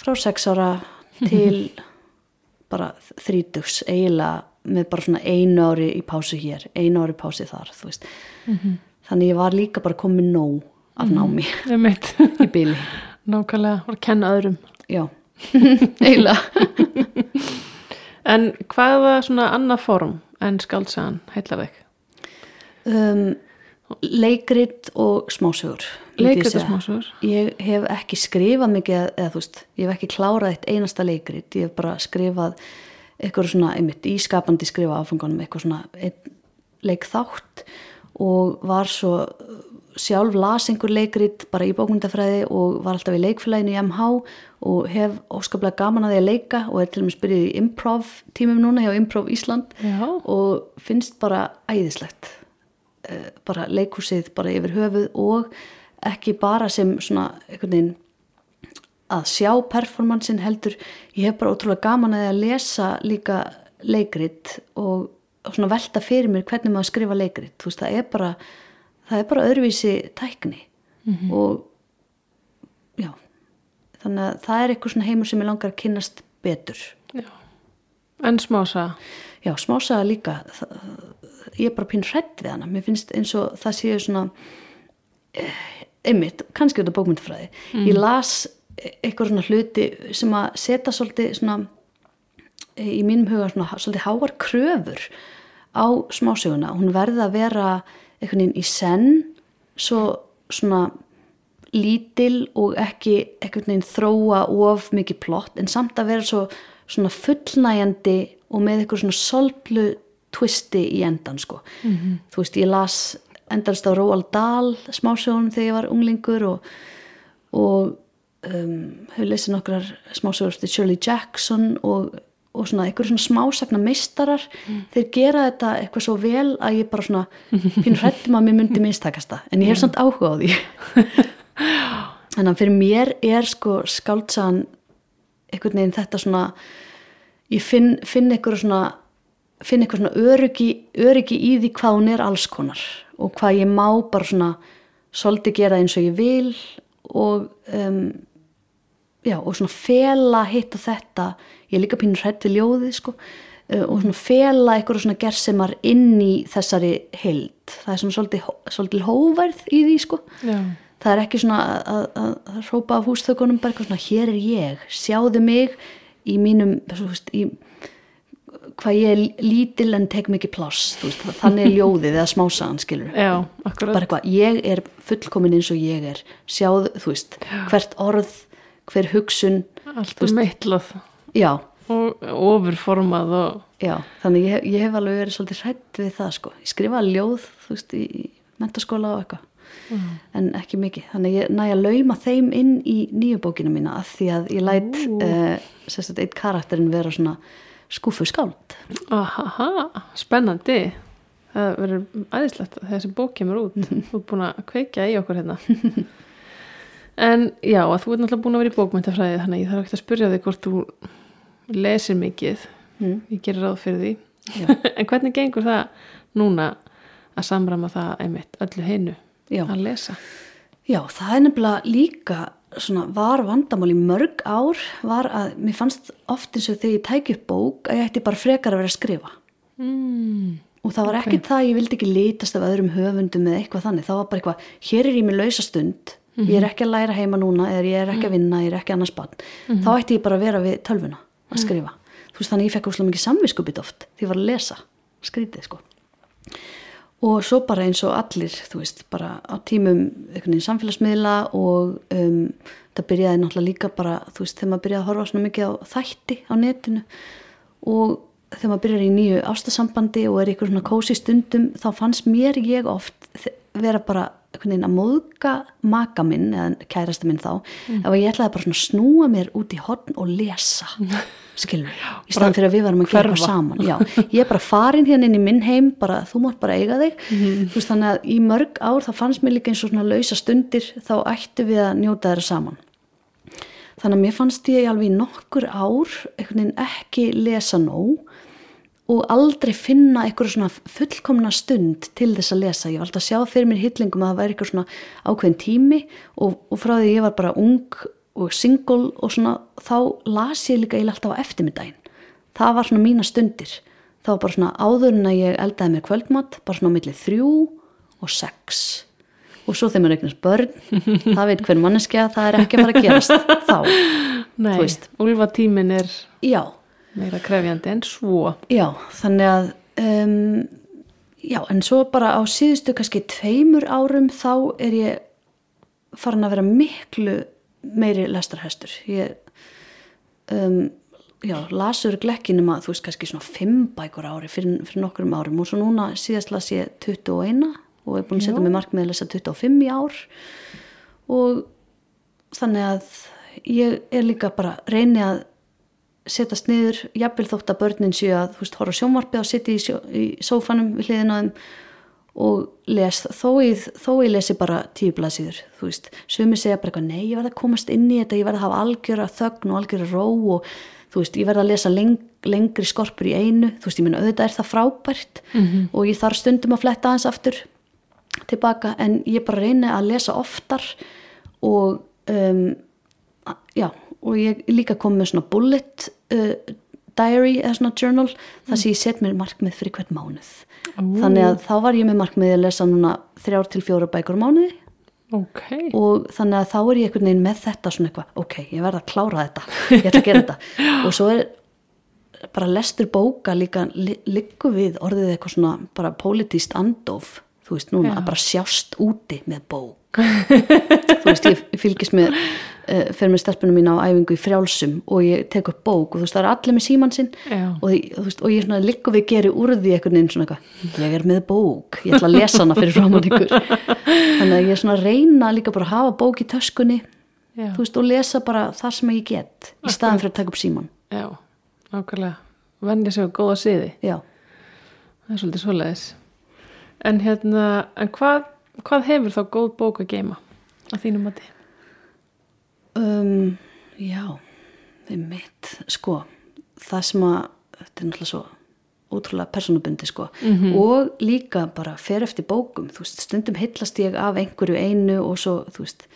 frá sex ára (laughs) til bara þrítugs eiginlega með bara svona einu ári í pásu hér, einu ári pási þar þú veist, þannig ég var líka bara komið nóg af námi (laughs) Ég meit. í bíli, Nákvæmlega. Var að kenna öðrum. já (laughs) eiginlega En hvaða svona annað form en skaldsagan heillar þig? um, leikrit og smásögur Leikrit og smásögur. ég hef ekki skrifað mikið eða þú veist, ég hef ekki klárað eitt einasta leikrit, ég hef bara skrifað eitthvað svona, einmitt, í skapandi skrifa áfangunum, eitthvað svona einn leik þátt og var svo uh, sjálf las einhver leikrit bara í bókmyndafræði og var alltaf í leikfélaginu í MH og hef óskaplega gaman að því að leika og er til og með spyrðið í improv tímum núna hjá Improv Ísland Já. og finnst bara æðislegt Eh, bara leikhúsið bara yfir höfuð og ekki bara sem svona einhvern veginn að sjá performansin heldur ég hef bara ótrúlega gaman að lesa líka leikrit og, og svona velta fyrir mér hvernig maður skrifa leikrit. Þú veist það er bara það er bara öðruvísi tækni. Og já þannig að það er eitthvað svona heimur sem ég langar að kynnast betur. Já. En smása. Já, smásaga líka. Það, ég er bara pín hrætt við hana. Mér finnst eins og það séu svona eh, einmitt, kannski þetta bókmyndafræði ég las eitthvað svona hluti sem að setja svolítið svona eh, í mínum huga svona svolítið háar kröfur á smásöguna. Hún verði að vera einhvern veginn í senn svo svona lítil og ekki einhvern veginn þróa of mikið plott en samt að vera svo svona fullnæjandi og með eitthvað svona solglu twisti í endan sko. -hmm. þú veist ég las endalst á Róald Dahl smásögunum þegar ég var unglingur og, og um, hefur lesið nokkrar smásögur til Shirley Jackson og, og svona einhverjum svona smásagna meistarar þeir gera þetta eitthvað svo vel að ég bara svona (laughs) finn hrættum að mér myndi mistakast það en ég hef samt áhuga á því (laughs) þannig að fyrir mér er sko skáldsagan einhvern veginn þetta svona ég finn, finn eitthvað svona finn eitthvað svona öryggi, öryggi í því hvað hún er alls konar og hvað ég má bara svona svolítið gera eins og ég vil og um, já, og svona fela hitt og þetta. Ég er líka pínur hrætt við ljóðið sko. Uh, og svona fela eitthvað svona gersemar inn í þessari heild. Það er svona svolítið, svolítið hóverð í því sko. Já. það er ekki svona að, að, að, hrópa af húsþökunum bara eitthvað svona hér er ég, sjáðu mig í mínum veist, í hvað ég er lítil en tek mikið pláss veist, þannig er ljóðið eða smásagan skilur Já, bara eitthvað, ég er fullkomin eins og ég er. Sjáðu, þú veist, hvert orð hver hugsun Alltaf meitlað já, og ofurformað og já, þannig ég, ég hef alveg verið svolítið hrætt við það sko, ég skrifa ljóð þú veist, í, mentaskóla og eitthvað. En ekki mikið, þannig ég næ að lauma þeim inn í nýju bókina mína af því að ég læt uh, eitt karakterin vera svona skúfu skáld Ahaha, spennandi. Það verður æðislegt að þessi bók kemur út. (laughs) Þú er búin að kveikja í okkur hérna. En já, þú ert náttúrulega búin að vera í bókmyndafræði þannig ég þarf ekki að spyrja þig hvort þú lesir mikið. mm. Ég gerir ráð fyrir því. (laughs) En hvernig gengur það núna að samrama það einmitt öllu heinu Já. að lesa? Já, það er nefnilega líka svona var vandamál í mörg ár var að mér fannst oft eins og þegar ég tæki upp bók að ég ætti bara frekar að vera að skrifa. Mm. og það var Ok. ekkert það að ég vildi ekki litast af öðrum höfundum eða eitthvað þannig, það var bara eitthvað hér er ég með lausa stund, ég er ekki að læra heima núna eða ég er ekki að vinna, ég er ekki annars bann þá ætti ég bara að vera við tölvuna að skrifa, þú veist þannig ég fekk úslega mikið samviskupið oft því ég var að lesa skrítið sko og svo bara eins og allir, þú veist, bara á tímum samfélagsmiðla og um, það byrjaði náttúrulega líka bara, þú veist, þegar maður byrjaði að horfa svona mikið á þætti á netinu og þegar maður byrjar í nýju ástasambandi og er einhver svona kósi stundum, þá fannst mér ég oft vera bara að móðga maka minn eða kærasta minn þá, ef að ég ætlaði bara svona snúa mér út í horn og lesa (laughs) skilur, í staðan fyrir að við varum að gera hverfa. saman já, (laughs) ég er bara farin hérna inn í minn heim bara þú mátt bara eiga þig þú veist þannig að í mörg ár þá fannst mér líka eins og svona lausa stundir þá ættu við að njóta þeirra saman þannig að mér fannst ég alveg í nokkur ár ekki lesa nóg og aldrei finna eitthvað svona fullkomna stund til þess að lesa. Ég var alltaf að sjá fyrir mér hillingum að það væri eitthvað svona ákveðin tími og, og frá því ég var bara ung og single og svona þá las ég líka eiginlega alltaf á eftirmiddaginn. Það var svona mína stundir. Var bara svona áður en að ég eldaði mér kvöldmatt, bara svona á milli þrjú og sex. Og svo þegar maður eignast börn, (laughs) það veit hver manneskja, það er ekki að fara að gerast þá. (laughs) Nei, Þú veist. úlfa tímin er Já, meira krefjandi en svo. Já, þannig að um, já, en svo bara á síðustu kannski tveimur árum þá er ég farin að vera miklu meiri lestarhestur ég um, já, lasur glekkinum að þú veist kannski svona fimm bækur á ári fyrir, fyrir nokkurum árum. Og svo núna síðast las ég 21 og er búin að setja mig markmið að lesa 25 í ár. Og þannig að ég er líka bara reyni að setjast niður, jafnvel þótt að börnin séu að þú veist, horfa sjónvarpi og setja í, sjó, í sófanum við hliðin á þeim og les, þó ég, þó ég lesi bara tíu blaðsýður, þú veist sumi segja bara eitthvað, nei, ég verði að komast inn í þetta ég verði að hafa algjöra þögn og algjöra ró og þú veist, ég verði að lesa leng, lengri skorpur í einu, þú veist, ég minna auðvitað er það frábært mm -hmm. og ég þarf stundum að fletta aðeins aftur tilbaka, en ég bara reyni að lesa oftar og um, já, og ég líka kom með svona bullet uh, diary eða svona journal þar sem ég set mér markmið fyrir hvern mánuð. Ú. þannig að þá var ég með markmið að lesa núna þrjár til fjóra bækur mánuði. Ok, og þannig að þá er ég einhvern veginn með þetta svona eitthvað, ok, ég verð að klára þetta ég ætla að gera þetta. (laughs) Og svo er bara lestur bóka líka líku við orðið eitthvað svona bara politíst andof þú veist núna Já. að bara sjást úti með bók. (laughs) Þú veist ég fylgist með uh, fer með stelpunum mín á æfingu í frjálsum og ég tek upp bók og þú veist það er allir með síman sinn og, og ég svona líku við geri úr því einhvern veginn svona eitthvað ég er með bók, ég ætla að lesa hana fyrir framann ykkur. Þannig að ég er svona að reyna líka bara að hafa bók í töskunni já, þú veist, og lesa bara það sem ég get í staðan fyrir að taka upp síman já, nákvæmlega. Vennja sig á góða siði já, það er svolítið svoleiðis en hérna, en hvað hvað hefur þá góð bók að geima að þínum mati? um, já það er mitt, sko. Það sem að, þetta er náttúrulega svo ótrúlega persónubundi sko. Og líka bara fer eftir bókum. Þú veist, stundum heillast ég af einhverju einu og svo, þú veist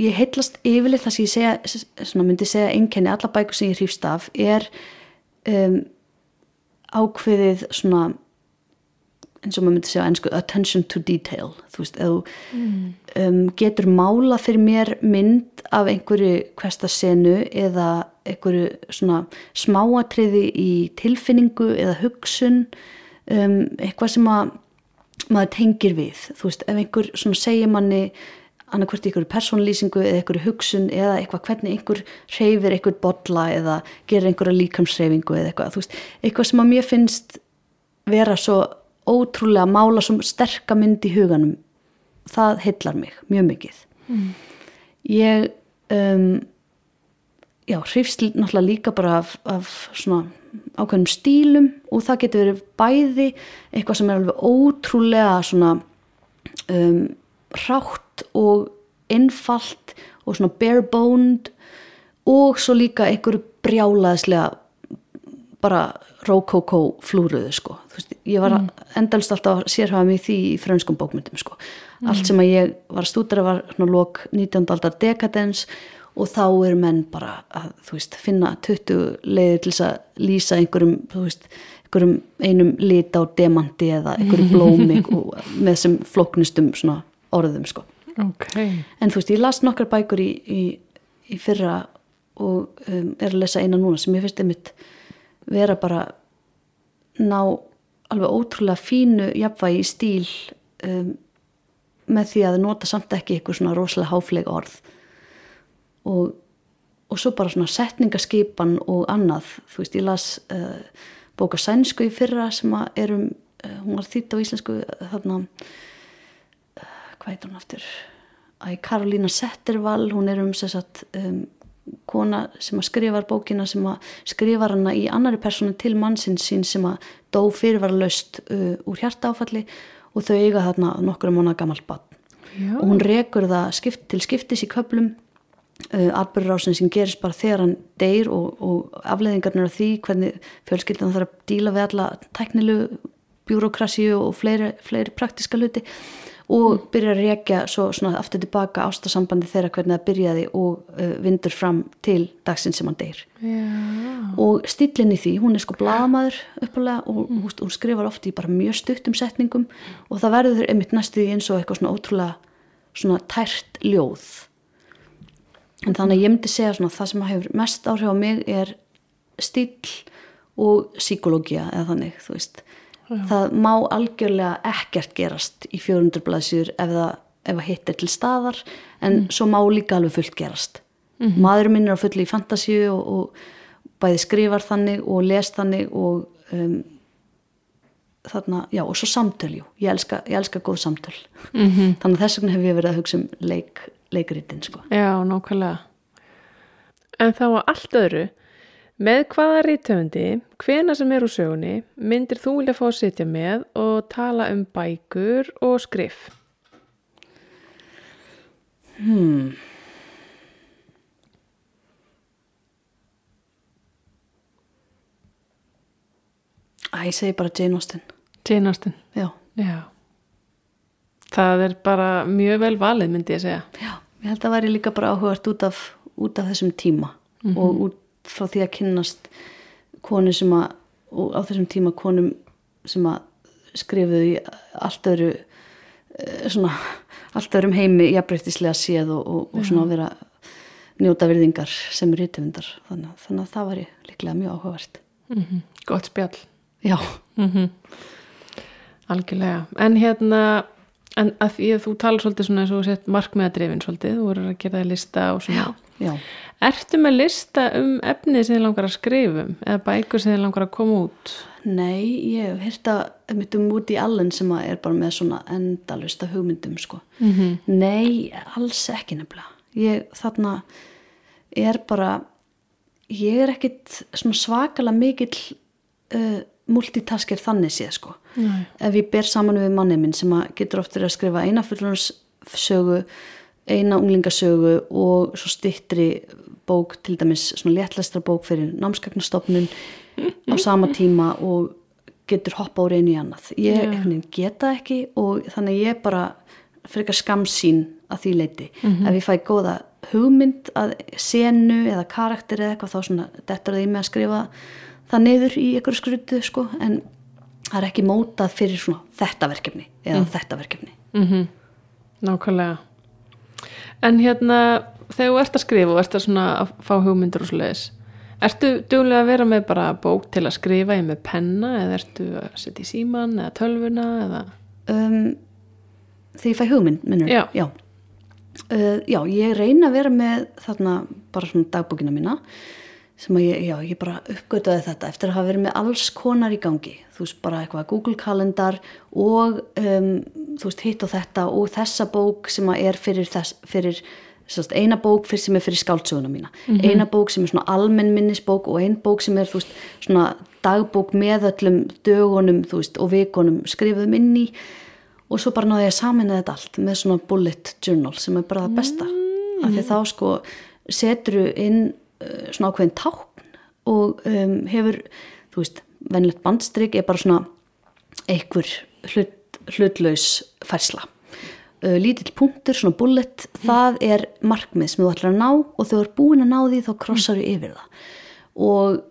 ég heillast yfirleitt það sem ég segja, svona myndi segja einkenni alla bækur sem ég hrýfst af er um, ákveðið svona eins og maður myndi segja á ennsku attention to detail. Þú veist, eða þú um, getur mála fyrir mér mynd af einhverju hverstasenu eða einhverju svona smáatriði í tilfinningu eða hugsun um, eitthvað sem að maður tengir við, þú veist, ef einhver svona segir manni annarkvort einhverju persónlýsingu eða einhverju hugsun eða eitthvað hvernig einhver hreyfir einhver bolla eða gerir einhverja líkamshreyfingu eða eitthvað, þú veist, eitthvað sem að mér finnst vera svo ótrúlega mála svo sterka mynd í huganum. Það heillar mig mjög mikið. Ég um, já, hrifst náttúrulega líka bara af, af svona ákveðnum stílum og það getur verið bæði eitthvað sem er alveg ótrúlega svona um, rátt og einfalt og svona bare boned og svo líka einhverju brjálaðislega bara rókókó flúruðu sko veist, ég var mm. endalst alltaf að sérhafa mig því í frönskum bókmyndum sko allt sem að ég var að stúdra var svona lok 19. aldar dekadens og þá er menn bara að veist finna 20 leiðir til að lýsa einhverjum veist einhverjum einum lit á demanti eða einhverju blómi (laughs) með þessum flóknustum svona orðum sko ok, en þú veist ég las nokkar bækur í, í, í fyrra og um, er að lesa eina núna sem ég finnst einmitt vera bara ná alveg ótrúlega fínu jafnvægi í stíl um, með því að nota samt ekki eitthvað svona rosalega háfleg orð. Og, og svo bara svona setningaskipan og annað. Þú veist ég las uh, bóka sænsku í fyrra sem að erum uh, hún var þýtt á íslensku uh, þarna uh, hvað heitir hún aftur? Æ, Karolína Settervall hún er um sér satt um, kona sem að skrifar bókina sem að skrifar hana í annari personu til mannsins sín sem að dó fyrirvaralaust uh, úr hjartaáfalli og þau eiga þarna nokkru mánu gamalt bann og hún rekur það skipt, til skiptis í köplum uh, atbyrðurásin sem gerist bara þegar hann deyr og, og afleðingarnir af því hvernig fjölskyldan þarf að díla við alla teknilu bjúrokrasíu og fleiri, fleiri praktiska hluti og byrjar að rekja svo svona aftur tilbaka ástasambandi þeirra hvernig það byrjaði og uh, vindur fram til dagsinn sem hann deyr. Já, og stílinn í því, hún er sko blaðamaður uppalega og mm. hún, hún skrifar oft í bara mjög stuttum setningum og það verður einmitt næstu því eins og eitthvað svona ótrúlega svona tært ljóð. En þannig að ég myndi segja svona það sem hefur mest áhrif á mig er stíl og psikológia eða þannig, þú veist það má algjörlega ekkert gerast í 400 blaðsjur ef það ef að hitt er til staðar en svo má líka alveg fullt gerast mm maðurinn minn er á fulli í fantasíu og, og bæði skrifar þannig og les þannig og um, þarna, já og svo samtöl jú. ég elska, ég elska góð samtöl Mhm. (laughs) þannig að þess vegna hef ég verið að hugsa um leik, leikritin sko Já, nákvæmlega. En þá að allt öðru, með hvaða rítöfundi, hvena sem er úr sögunni, myndir þú vilja fá að sitja með og tala um bækur og skrif? Æ, ég segi bara Jane Austen Jane Austen. já, Já. Það er bara mjög vel valið, myndi ég segja. já, ég held að væri líka bara áhugart út af, út af þessum tíma og út frá því að kynnast konu sem að og á þessum tíma konum sem að skrifuðu í allt öðru eh, svona, allt öðrum heimi jafnbreytislega séð og, og, og svona að vera njóta virðingar sem rítumundar þannig, að- þannig að það væri líklega mjög áhugavert. Mm Gott spjall. já, Mm Algjörlega. En hérna, en að því að þú talar svolítið svona eins og sett markmiðadrifin svolítið, þú voru að gera það lista og svona. já Ertu með lista um efnið sem þið langar að skrifum eða bækur sem þið langar að koma út? Nei, ég hef hérta mitt um Woody Allen sem er bara með svona endalust af hugmyndum sko. Mm -hmm. Nei, alls ekki nefnilega. Ég þarna er bara, ég er ekkit svona svakalega mikill uh, multitasker þannig séð sko. Nei. Ef ég ber saman við manni minn sem getur oft verið að skrifa eina fullunarssögu, eina unglingasögu og svo styttri bók, til dæmis svona léttlæstra bók fyrir námskagnastofnun á sama tíma og getur hoppa úr einu í annað. Ég veginn geta ekki og þannig ég bara frekar skamsýn að því leiti. Ef ég fæ góða hugmynd að senu eða karakter eða eitthvað þá svona dettur það í mig að skrifa það niður í einhverju skrutu sko en það er ekki mótað fyrir svona þetta verkefni eða þetta verkefni. Mm Nákvæmlega. En hérna, þegar þú ert að skrifa og ert að svona að fá hugmyndur og svoleiðis, ertu duglega að vera með bara bók til að skrifa í með penna eða ertu að setja í síman eða tölvuna eða... Um, þegar ég fæ hugmynd, minnur? Já. Já. Uh, já, ég reyna að vera með þarna bara svona dagbókina mína sem að ég, já, ég bara uppgötaði þetta eftir að hafa verið með alls konar í gangi. Þú veist, bara eitthvað Google kalendar og um, þú veist, hitt og þetta og þessa bók sem að er fyrir, þess, fyrir sérst, eina bók fyrir sem er fyrir skáldsöguna mína. Eina bók sem er svona almenn minnisbók og ein bók sem er, þú veist, svona dagbók með öllum dögunum, veist, og vikunum skrifuðum inn í og svo bara náði ég að samina þetta allt með svona bullet journal sem er bara það besta. Af því þá sko seturu inn svona ákveðin tákn og um, hefur þú veist, venlegt bandstrik er bara svona einhver hlut, hlutlaus færsla. Uh, lítill punktur, svona bullet það er markmið sem þú ætlar að ná og þegar þú er búin að ná því þá krossar þú yfir það. Og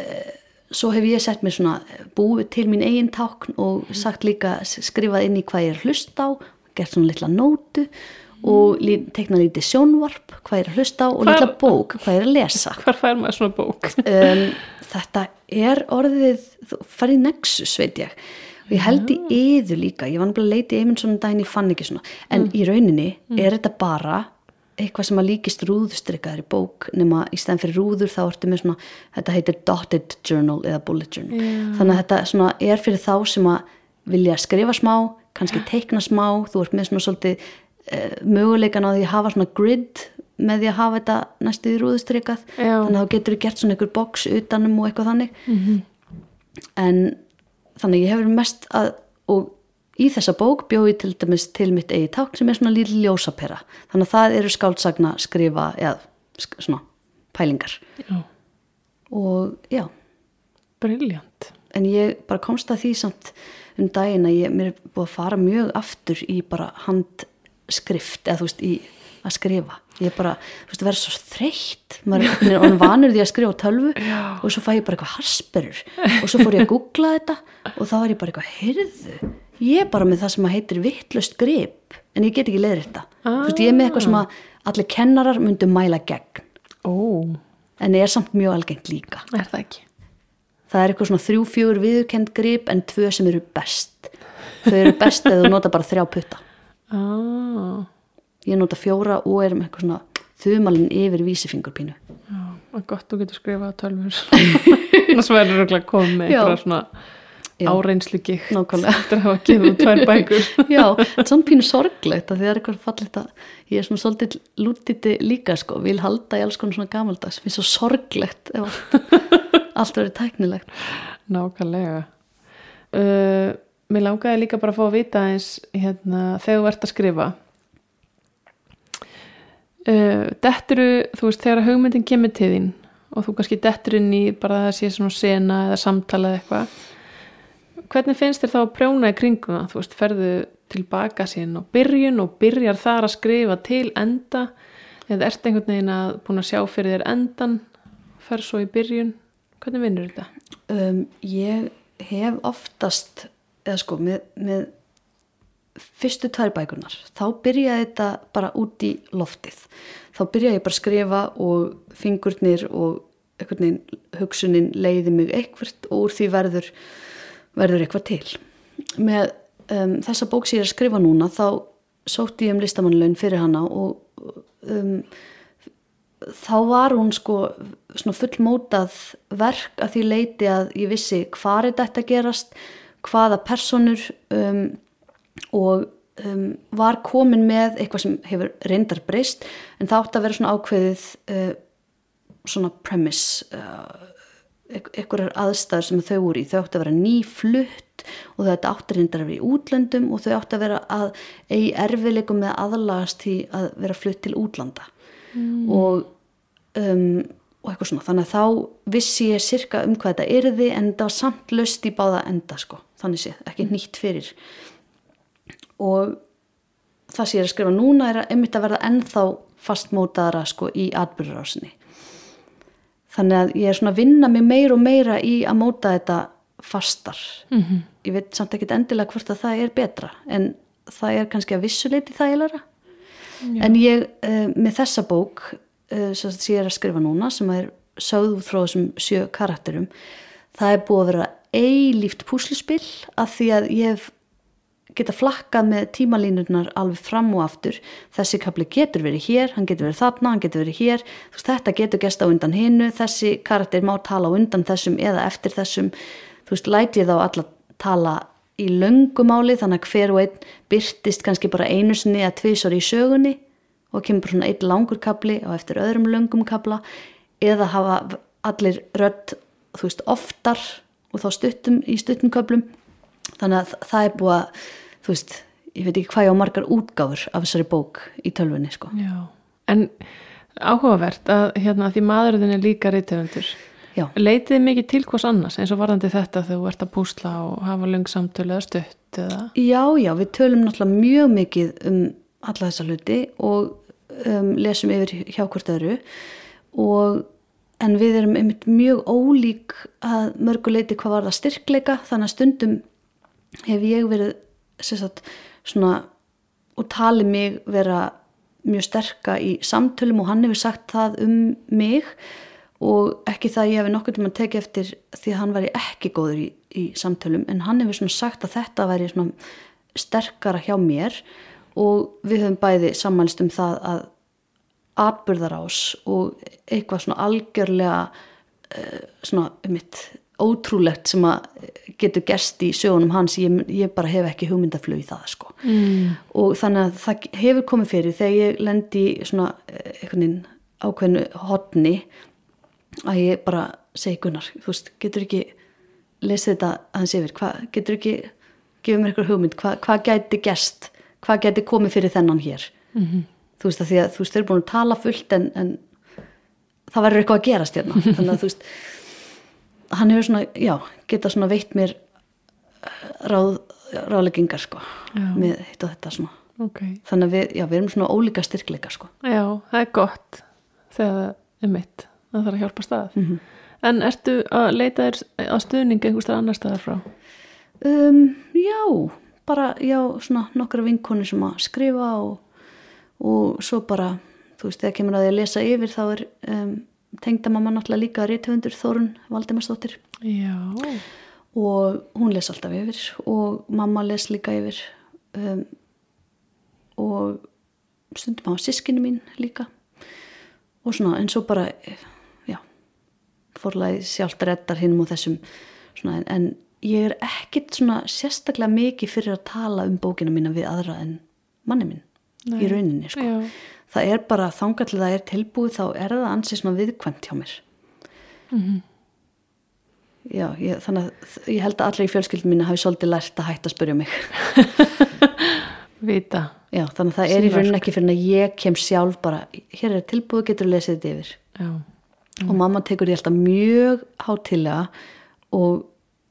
uh, svo hef ég sett mér svona búið til mín eigin tákn og sagt líka skrifað inn í hvað ég er að hlusta á gert svona litla nótu og lí, teikna lítið sjónvarp hvað er að hlusta á og litla bók hvað er að lesa. (laughs) Hvar fær maður svona bók? um, þetta er orðið farið Nexus veit ég. Og ég held í yður líka ég var náttúrulega að leita í einminn svona daginn ég fann ekki svona. En í rauninni er þetta bara eitthvað sem að líkist rúðstrykkaðir í bók nema í stæðan fyrir rúður þá ertu með svona þetta heitir dotted journal eða bullet journal. Þannig að þetta svona er fyrir þá sem að vilja skrifa smá kannski teikna smá, þú ert með svona svolítið möguleikan á því að hafa svona grid með því að hafa þetta næstu í rúðustrykað þannig að þá getur þú gert svona einhver box utanum og eitthvað þannig. En þannig ég hefur mest að og í þessa bók bjóði til dæmis til mitt eigi ták sem er svona lítil ljósapera. Þannig að það eru skáldsagna skrifa eða sk- svona pælingar. Já, og já, briljant. en ég bara komst að því samt um daginn að ég, mér er búið að fara mjög aftur í bara handskrift eða þú veist í að skrifa. Ég er bara, þú veist, verður svo þreytt. Maður er- orðinn vanur því að skrifa á tölvu (laughs) Já. og svo fæ ég bara eitthvað harsperur og svo fór ég að googla þetta og þá var ég bara eitthvað, heyrðu ég er bara með það sem að heitir vittlust grip en ég get ekki leiðir þetta þú veist, ég er með eitthvað sem að allir kennarar myndu mæla gegn. Ó, en ég er samt mjög algengt líka. Er það ekki? það er eitthvað svona þrjú, fjögur viðurkend grip en tvö sem eru best. Þau eru best eða þú nota bara þrjá putta ah, ég nota fjóra og er með eitthvað svona þumalinn yfir vísifingurpínu já, og gott þú getur skrifað á tölvur. (laughs) Þess verður örugglega komið með eitthvað svona Já. áreynslu gikt Nákvæmlega. eftir að hafa gefið út tvær bækur. (laughs) Já, er svona pínu sorglegt að því það er eitthvað fallegt að ég er svona svolítið lútiti líka sko, vil halda í alls konar svona gamaldags. Finnst svo sorglegt ef allt, (laughs) allt verið tæknilegt. Nákvæmlega. Uh, mér langaði líka bara að fá að vita eins hérna, þegar þú ert að skrifa. Uh, detturu þú veist þegar hugmyndin kemur til þín og þú kannski dettur inn í bara að það sé svona sena eða samtala eða eitthvað hvernig finnst þér þá að prjóna í kringum það? Þú veist, ferðu tilbaka síðan og byrjun og byrjar þar að skrifa til enda eða ert einhvern veginn að búin að sjá fyrir þér endan fer svo í byrjun? Hvernig vinnur þetta? um, ég hef oftast eða sko með, með fyrstu tvær bækunar þá byrjaði þetta bara út í loftið. Þá byrjaði ég bara að skrifa og fingurnir og veginn hugsunin leiði mig eitthvert og úr því verður verður eitthvað til. Með um, þessa bók sem ég er að skrifa núna þá sótti ég um listamannlaun fyrir hana og um, þá var hún sko fullmótað verk að því leiti að ég vissi hvað er þetta að gerast hvaða personur um, og um, var komin með eitthvað sem hefur reyndar breyst en það átti að vera svona ákveðið uh, svona premise uh, einhverjar aðstæður sem þau voru í þau átti að vera nýflutt og þetta átti reyndar að vera í útlöndum og þau átti að vera að eigi erfileikum með aðlagast því að vera flutt til útlanda mm. og, um, og eitthvað svona. Þannig að þá vissi ég sirka um hvað þetta yrði en það var samt löst í báða enda sko, þannig sé, ekki nýtt fyrir. Og það sem ég er að skrifa núna er að einmitt að verða ennþá fastmótaðara sko í atbyrðurásinni þannig að ég er svona að vinna mig meira og meira í að móta þetta fastar. Mm -hmm. ég veit samt ekkit endilega hvort að það er betra en það er kannski að vissuleiti þægilega en ég uh, með þessa bók sem ég er að skrifa núna sem er sögð frá þessum sjö karakterum það er búið að vera eilíft púslispill af því að ég geta flakkað með tímalínurnar alveg fram og aftur. Þessi kapli getur verið hér, hann getur verið þarna hann getur verið hér, veist þetta getur gest á undan hinnu, þessi karakter má tala á undan þessum eða eftir þessum. Þú veist, læti ég þá alla tala í löngumáli þannig að hver og einn byrtist kannski bara einu sinni eða tvisar í sögunni og kemur svona einn langur kapli og eftir öðrum löngum kapla eða hafa allir rödd þú veist, oftar og þá stuttum í stuttum köplum þannig að það er búið að þú veist, ég veit ekki hvað ég á margar útgáfur af þessari bók í tölvunni sko. Já, en áhugavert að hérna því maðurðin er líka reytöfundur. Já. Leitið þið mikið til hvers annars eins og varðandi þetta þegar þú ert að púsla og hafa löngsamtölu eða stutt eða? Já, já, við tölum náttúrulega mjög mikið um alla þessa hluti og um, lesum yfir hjá hvort öðru. Og en við erum einmitt mjög ólík að mörguleiti hvað var það styrkleika þannig að stundum hef ég verið sagt, svona og tali mig vera mjög sterka í samtölum og hann hefur sagt það um mig og ekki það að ég hefði nokkur tíma tekið eftir því að hann væri ekki góður í, í samtölum en hann hefur svona sagt að þetta væri svona sterkara hjá mér og við höfum bæði sammælst um það að atbyrðarás og eitthvað svona algjörlega uh, svona um mitt ótrúlegt sem að getur gerst í sögunum hans, ég, ég bara hef ekki hugmyndaflög í það sko. Mm. og þannig að það hefur komið fyrir þegar ég lendi svona eh, einhvern veginn ákveðnu hotni að ég bara segi Gunnar, þú veist, getur ekki lesið þetta aðeins yfir, hvað getur ekki gefið mér eitthvað hugmynd, hvað, hvað gæti gerst, hvað gæti komið fyrir þennan hér Mm þú veist að því að þú veist, þau eru búin að tala fullt en, en það verður eitthvað að gerast hérna (laughs) þannig að þú veist hann hefur svona, já, geta svona veitt mér eh, ráð, ráðleggingar sko Já. með hitt og þetta svona Ok, þannig að við, já, við erum svona ólíka styrkleika sko já, það er gott þegar það er mitt það þarf að hjálpa stað. Mhm. En ertu að leita þér að stuðningi einhverstað annar staðar frá? um, já, bara já, svona nokkra vinkonu sem að skrifa og, og svo bara þú veist, þegar kemur að því að lesa yfir þá er um, tengdamamma náttúrulega líka rithöfundur Þórun Valdimarsdóttir Já, og hún les alltaf yfir og mamma les líka yfir um, og stundum á sískinu mín líka. Og svona eins og bara já fórlæði sjálft reddar hinnum og þessum svona, en, en ég er ekkit svona sérstaklega mikið fyrir að tala um bókina mína við aðra en manni minn Nei. í rauninni sko. það er bara þangarlega það er tilbúið þá er það ansið svona viðkvæmt hjá mér Mhm. já, ég, þannig að ég held að allir í fjölskyldum mínu hafi svolítið lært að hætta að spyrja mig (laughs) vita. já, þannig að það er í rauninni ekki fyrir að ég kem sjálf bara, hér er tilbúið getur lesa þetta yfir Já, og mamma tekur því alltaf mjög hátilega og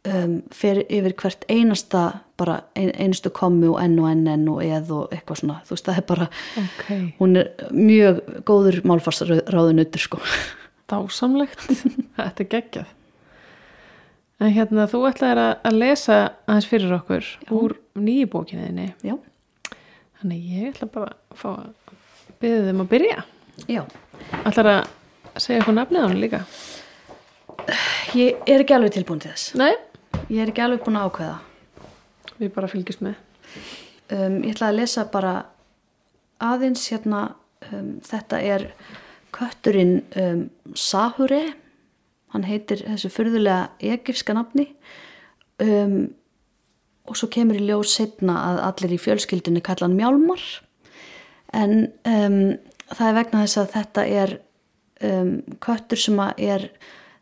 um, fer yfir hvert einasta bara ein, einustu komu og enn og enn enn og eð og eitthvað svona þú veist það er bara, ok. hún er mjög góður málfarsráðunautur sko Dásamlegt. Þetta er geggjað. En hérna, þú ætlaðir að, lesa aðeins fyrir okkur úr nýju bókinniðinni. já, Þannig ég ætla bara að fá að byggja þeim að byrja. já Ætlar að segja eitthvað nafnið á hann líka? ég er ekki alveg tilbúin til þess Nei. Ég er ekki alveg búin að ákveða. Við bara fylgjast með. um, ég ætla að lesa bara aðeins hérna um, þetta er kötturinn um, Sahure hann heitir þessu fyrðulega egifska nafni. Um, og svo kemur í ljós setna að allir í fjölskyldunni kalla hann Mjálmar. En um, það er vegna þess að þetta er um, köttur sem að er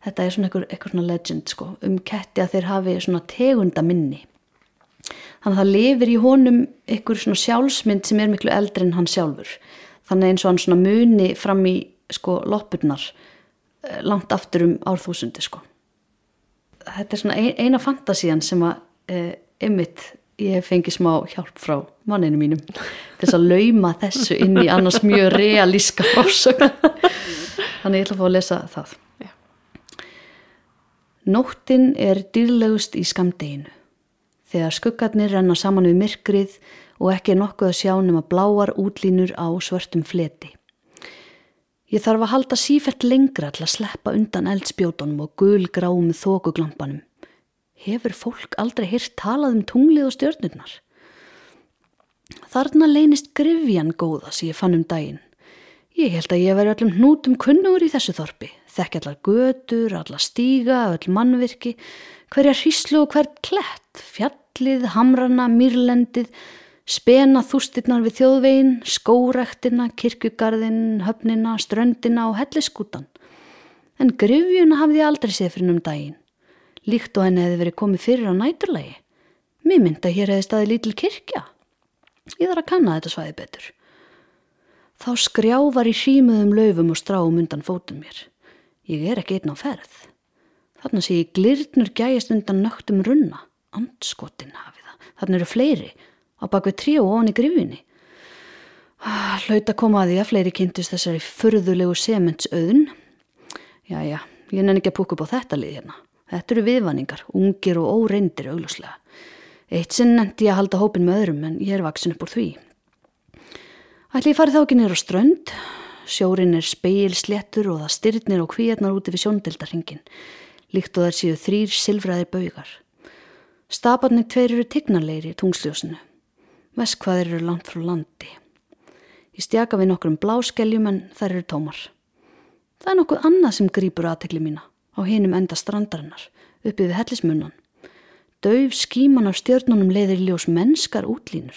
þetta er svona einhver, einhver svona legend sko, um ketti að þeir hafi svona tegunda minni þannig að það lifir í honum einhver svona sjálfsmynd sem er miklu eldri en hann sjálfur. Þannig eins og hann svona muni fram í sko loppurnar eh, langt aftur um árþúsundi sko. Þetta er svona ein, eina fantasían sem að eh, einmitt ég hef fengið smá hjálp frá manninu mínum þess að lauma þessu inn í annars mjög realíska (laughs) frásögn þannig ég ætla að fá að lesa það. Nóttin er dýrlegust í skamdeginu þegar skuggarnir renna saman við myrkrið og ekki er nokkuð að sjá nema bláar útlínur á svörtum fleti. Ég þarf að halda sífært lengra til að sleppa undan eldspjótonum og gulgráum þókuglampanum. Hefur fólk aldrei hýrt talað um tunglið og stjörnurnar? Þarna leynist grifjan góða sem ég fann um daginn. Ég held að ég veri öllum hnútum kunnugur í þessu þorpi. Þekki allar götur, allar stíga, öll mannvirki, hverja hríslu og hvert klett, fjallið, hamrana, mýrlendið, spena þústirnar við þjóðvegin, skórektina, kirkjugarðin, höfnina, ströndina og helliskútan. En grifjuna hafði aldrei séð fyrir um daginn. Líkt og henni hefði verið komið fyrir á næturlegi. Mér myndi að hér hefði staðið lítil kirkja. Ég þarf að kanna þetta svæði betur. Þá skrjávar í hrímuðum laufum og stráum undan fótum mér. Ég er ekki einn á ferð. Þarna sé ég glirnur gæjast undan nögtum runna. Andskotin hafi það. Þarna eru fleiri á bakvið trí og ofan í grifinni. Ah, Hlaut að koma að því að fleiri kynntist þessari furðulegu sementsauðun. Jæja, ég nenni ekki að púka upp á þetta lið hérna. Þetta eru viðvanningar, ungir og óreindir augljóslega. Eitt sinn nefndi ég að halda hópin með öðrum en ég er vaksin upp úr því. Ætli ég farið þá ekki nýra á strönd. Sjórin er speil sléttur og það styrnir og kvíarnar úti við sjóndeldarhingin. Líkt og þær séu þrýr silfræðir baugar. Stabarnir tveir eru tignarleiri í tungsljósinu. Veskvaðir eru langt frá landi. Ég stjaka við nokkrum bláskeljum en þær eru tómar. Það er nokkuð annað sem grýpur aðtekli mína á hinum enda strandarinnar, uppið við hellismunnan. Dauf skíman af stjörnunum leiðir ljós mennskar útlínur.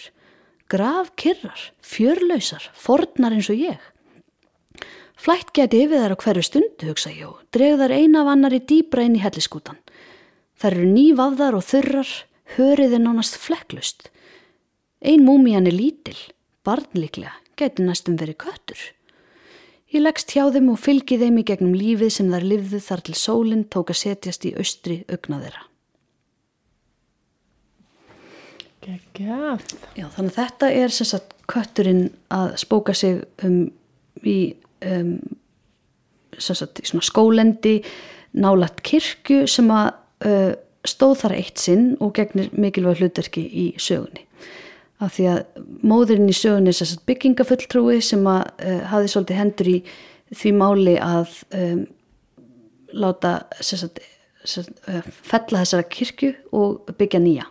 Graf kyrrar, fjörlausar, fornar eins og ég. Flætt geti yfir þær á hverju stundu, hugsa ég og dregðar eina af annari dýbra inn í helliskútan. Þær eru nývafðar og þurrar, hörið er nánast flekklust. Ein múmían er lítil, barnliklega, geti næstum verið köttur. Ég leggst hjá þeim og fylgi þeim í gegnum lífið sem þær lifðu þar til sólinn tók að setjast í austri augna þeirra. Geggjað. Já, þannig að þetta er sem sagt kötturinn að spóka sig um í um, sagt skólendi nálat kirkju sem að uh, stóð þar eitt sinn og gegnir mikilvæg hlutverki í sögunni. Af því að móðurinn í sögunni er sagt byggingafulltrúi sem að uh, hafi svolítið hendur í því máli að um, láta sagt, eh, fella þessara kirkju og byggja nýja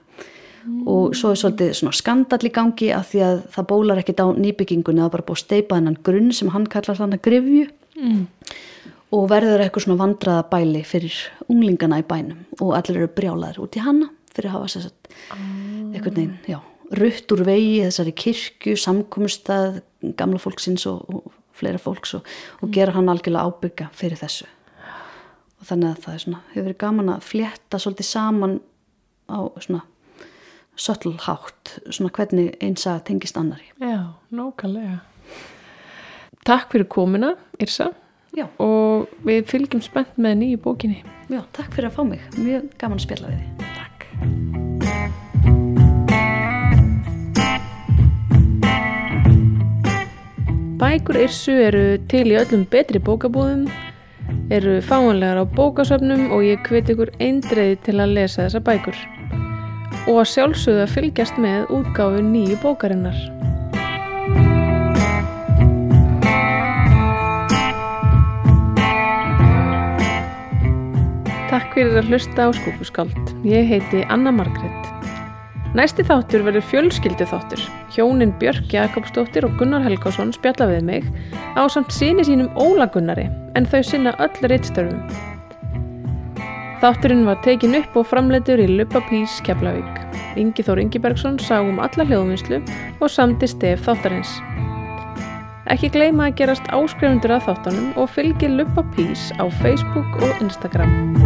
og svo er svolítið svona skandall í gangi af því að það bólar ekkit á nýbyggingunni það er bara búið að steipa þennan grunn sem hann kallar þannig grifju Mm. og verður eitthvað svona vandraða bæli fyrir unglingana í bænum. Og allir eru brjálaður út í hana fyrir að hafa sér satt eitthvað neginn, já, rutt úr vegi þessari kirkju, samkomustað gamla fólksins og, og fleira fólks og, og gera hann algjörlega ábygga fyrir þessu. Og þannig að það er svona, hefur verið gaman að flétta svolítið saman á svona söllhátt, svona hvernig eins að tengist annari. Já, nákvæmlega. Takk fyrir komuna, Irsa, Já, og við fylgjum spennt með nýju bókinni. já, takk fyrir að fá mig, mjög gaman að spjalla við þið. Takk. Bækur Irsu eru til í öllum betri bókabúðum, eru fáanlegar á bókasöfnum og ég hveti ykkur eindreiði til að lesa þessa bækur. Og að sjálfsögðu að fylgjast með útgáfu nýju bókarinnar. Takk fyrir að hlusta á skúfuskáld. Ég heiti Anna Margret. Næsti þáttur verður fjölskyldu þáttur. Hjónin Björk Jakobsdóttir og Gunnar Helgásson spjalla við mig á samt síni sínum Óla Gunnari en þau sinna öll reittstörfum. Þátturinn var tekin upp og framleitur í Luppa Pís Keflavík. Ingi Þór Ingibergsson sá um alla hljóðvinnslu og samdi stef þáttarins. Ekki gleyma að gerast áskrifundur að þáttunum og fylgi Luppa Pís á Facebook og Instagram.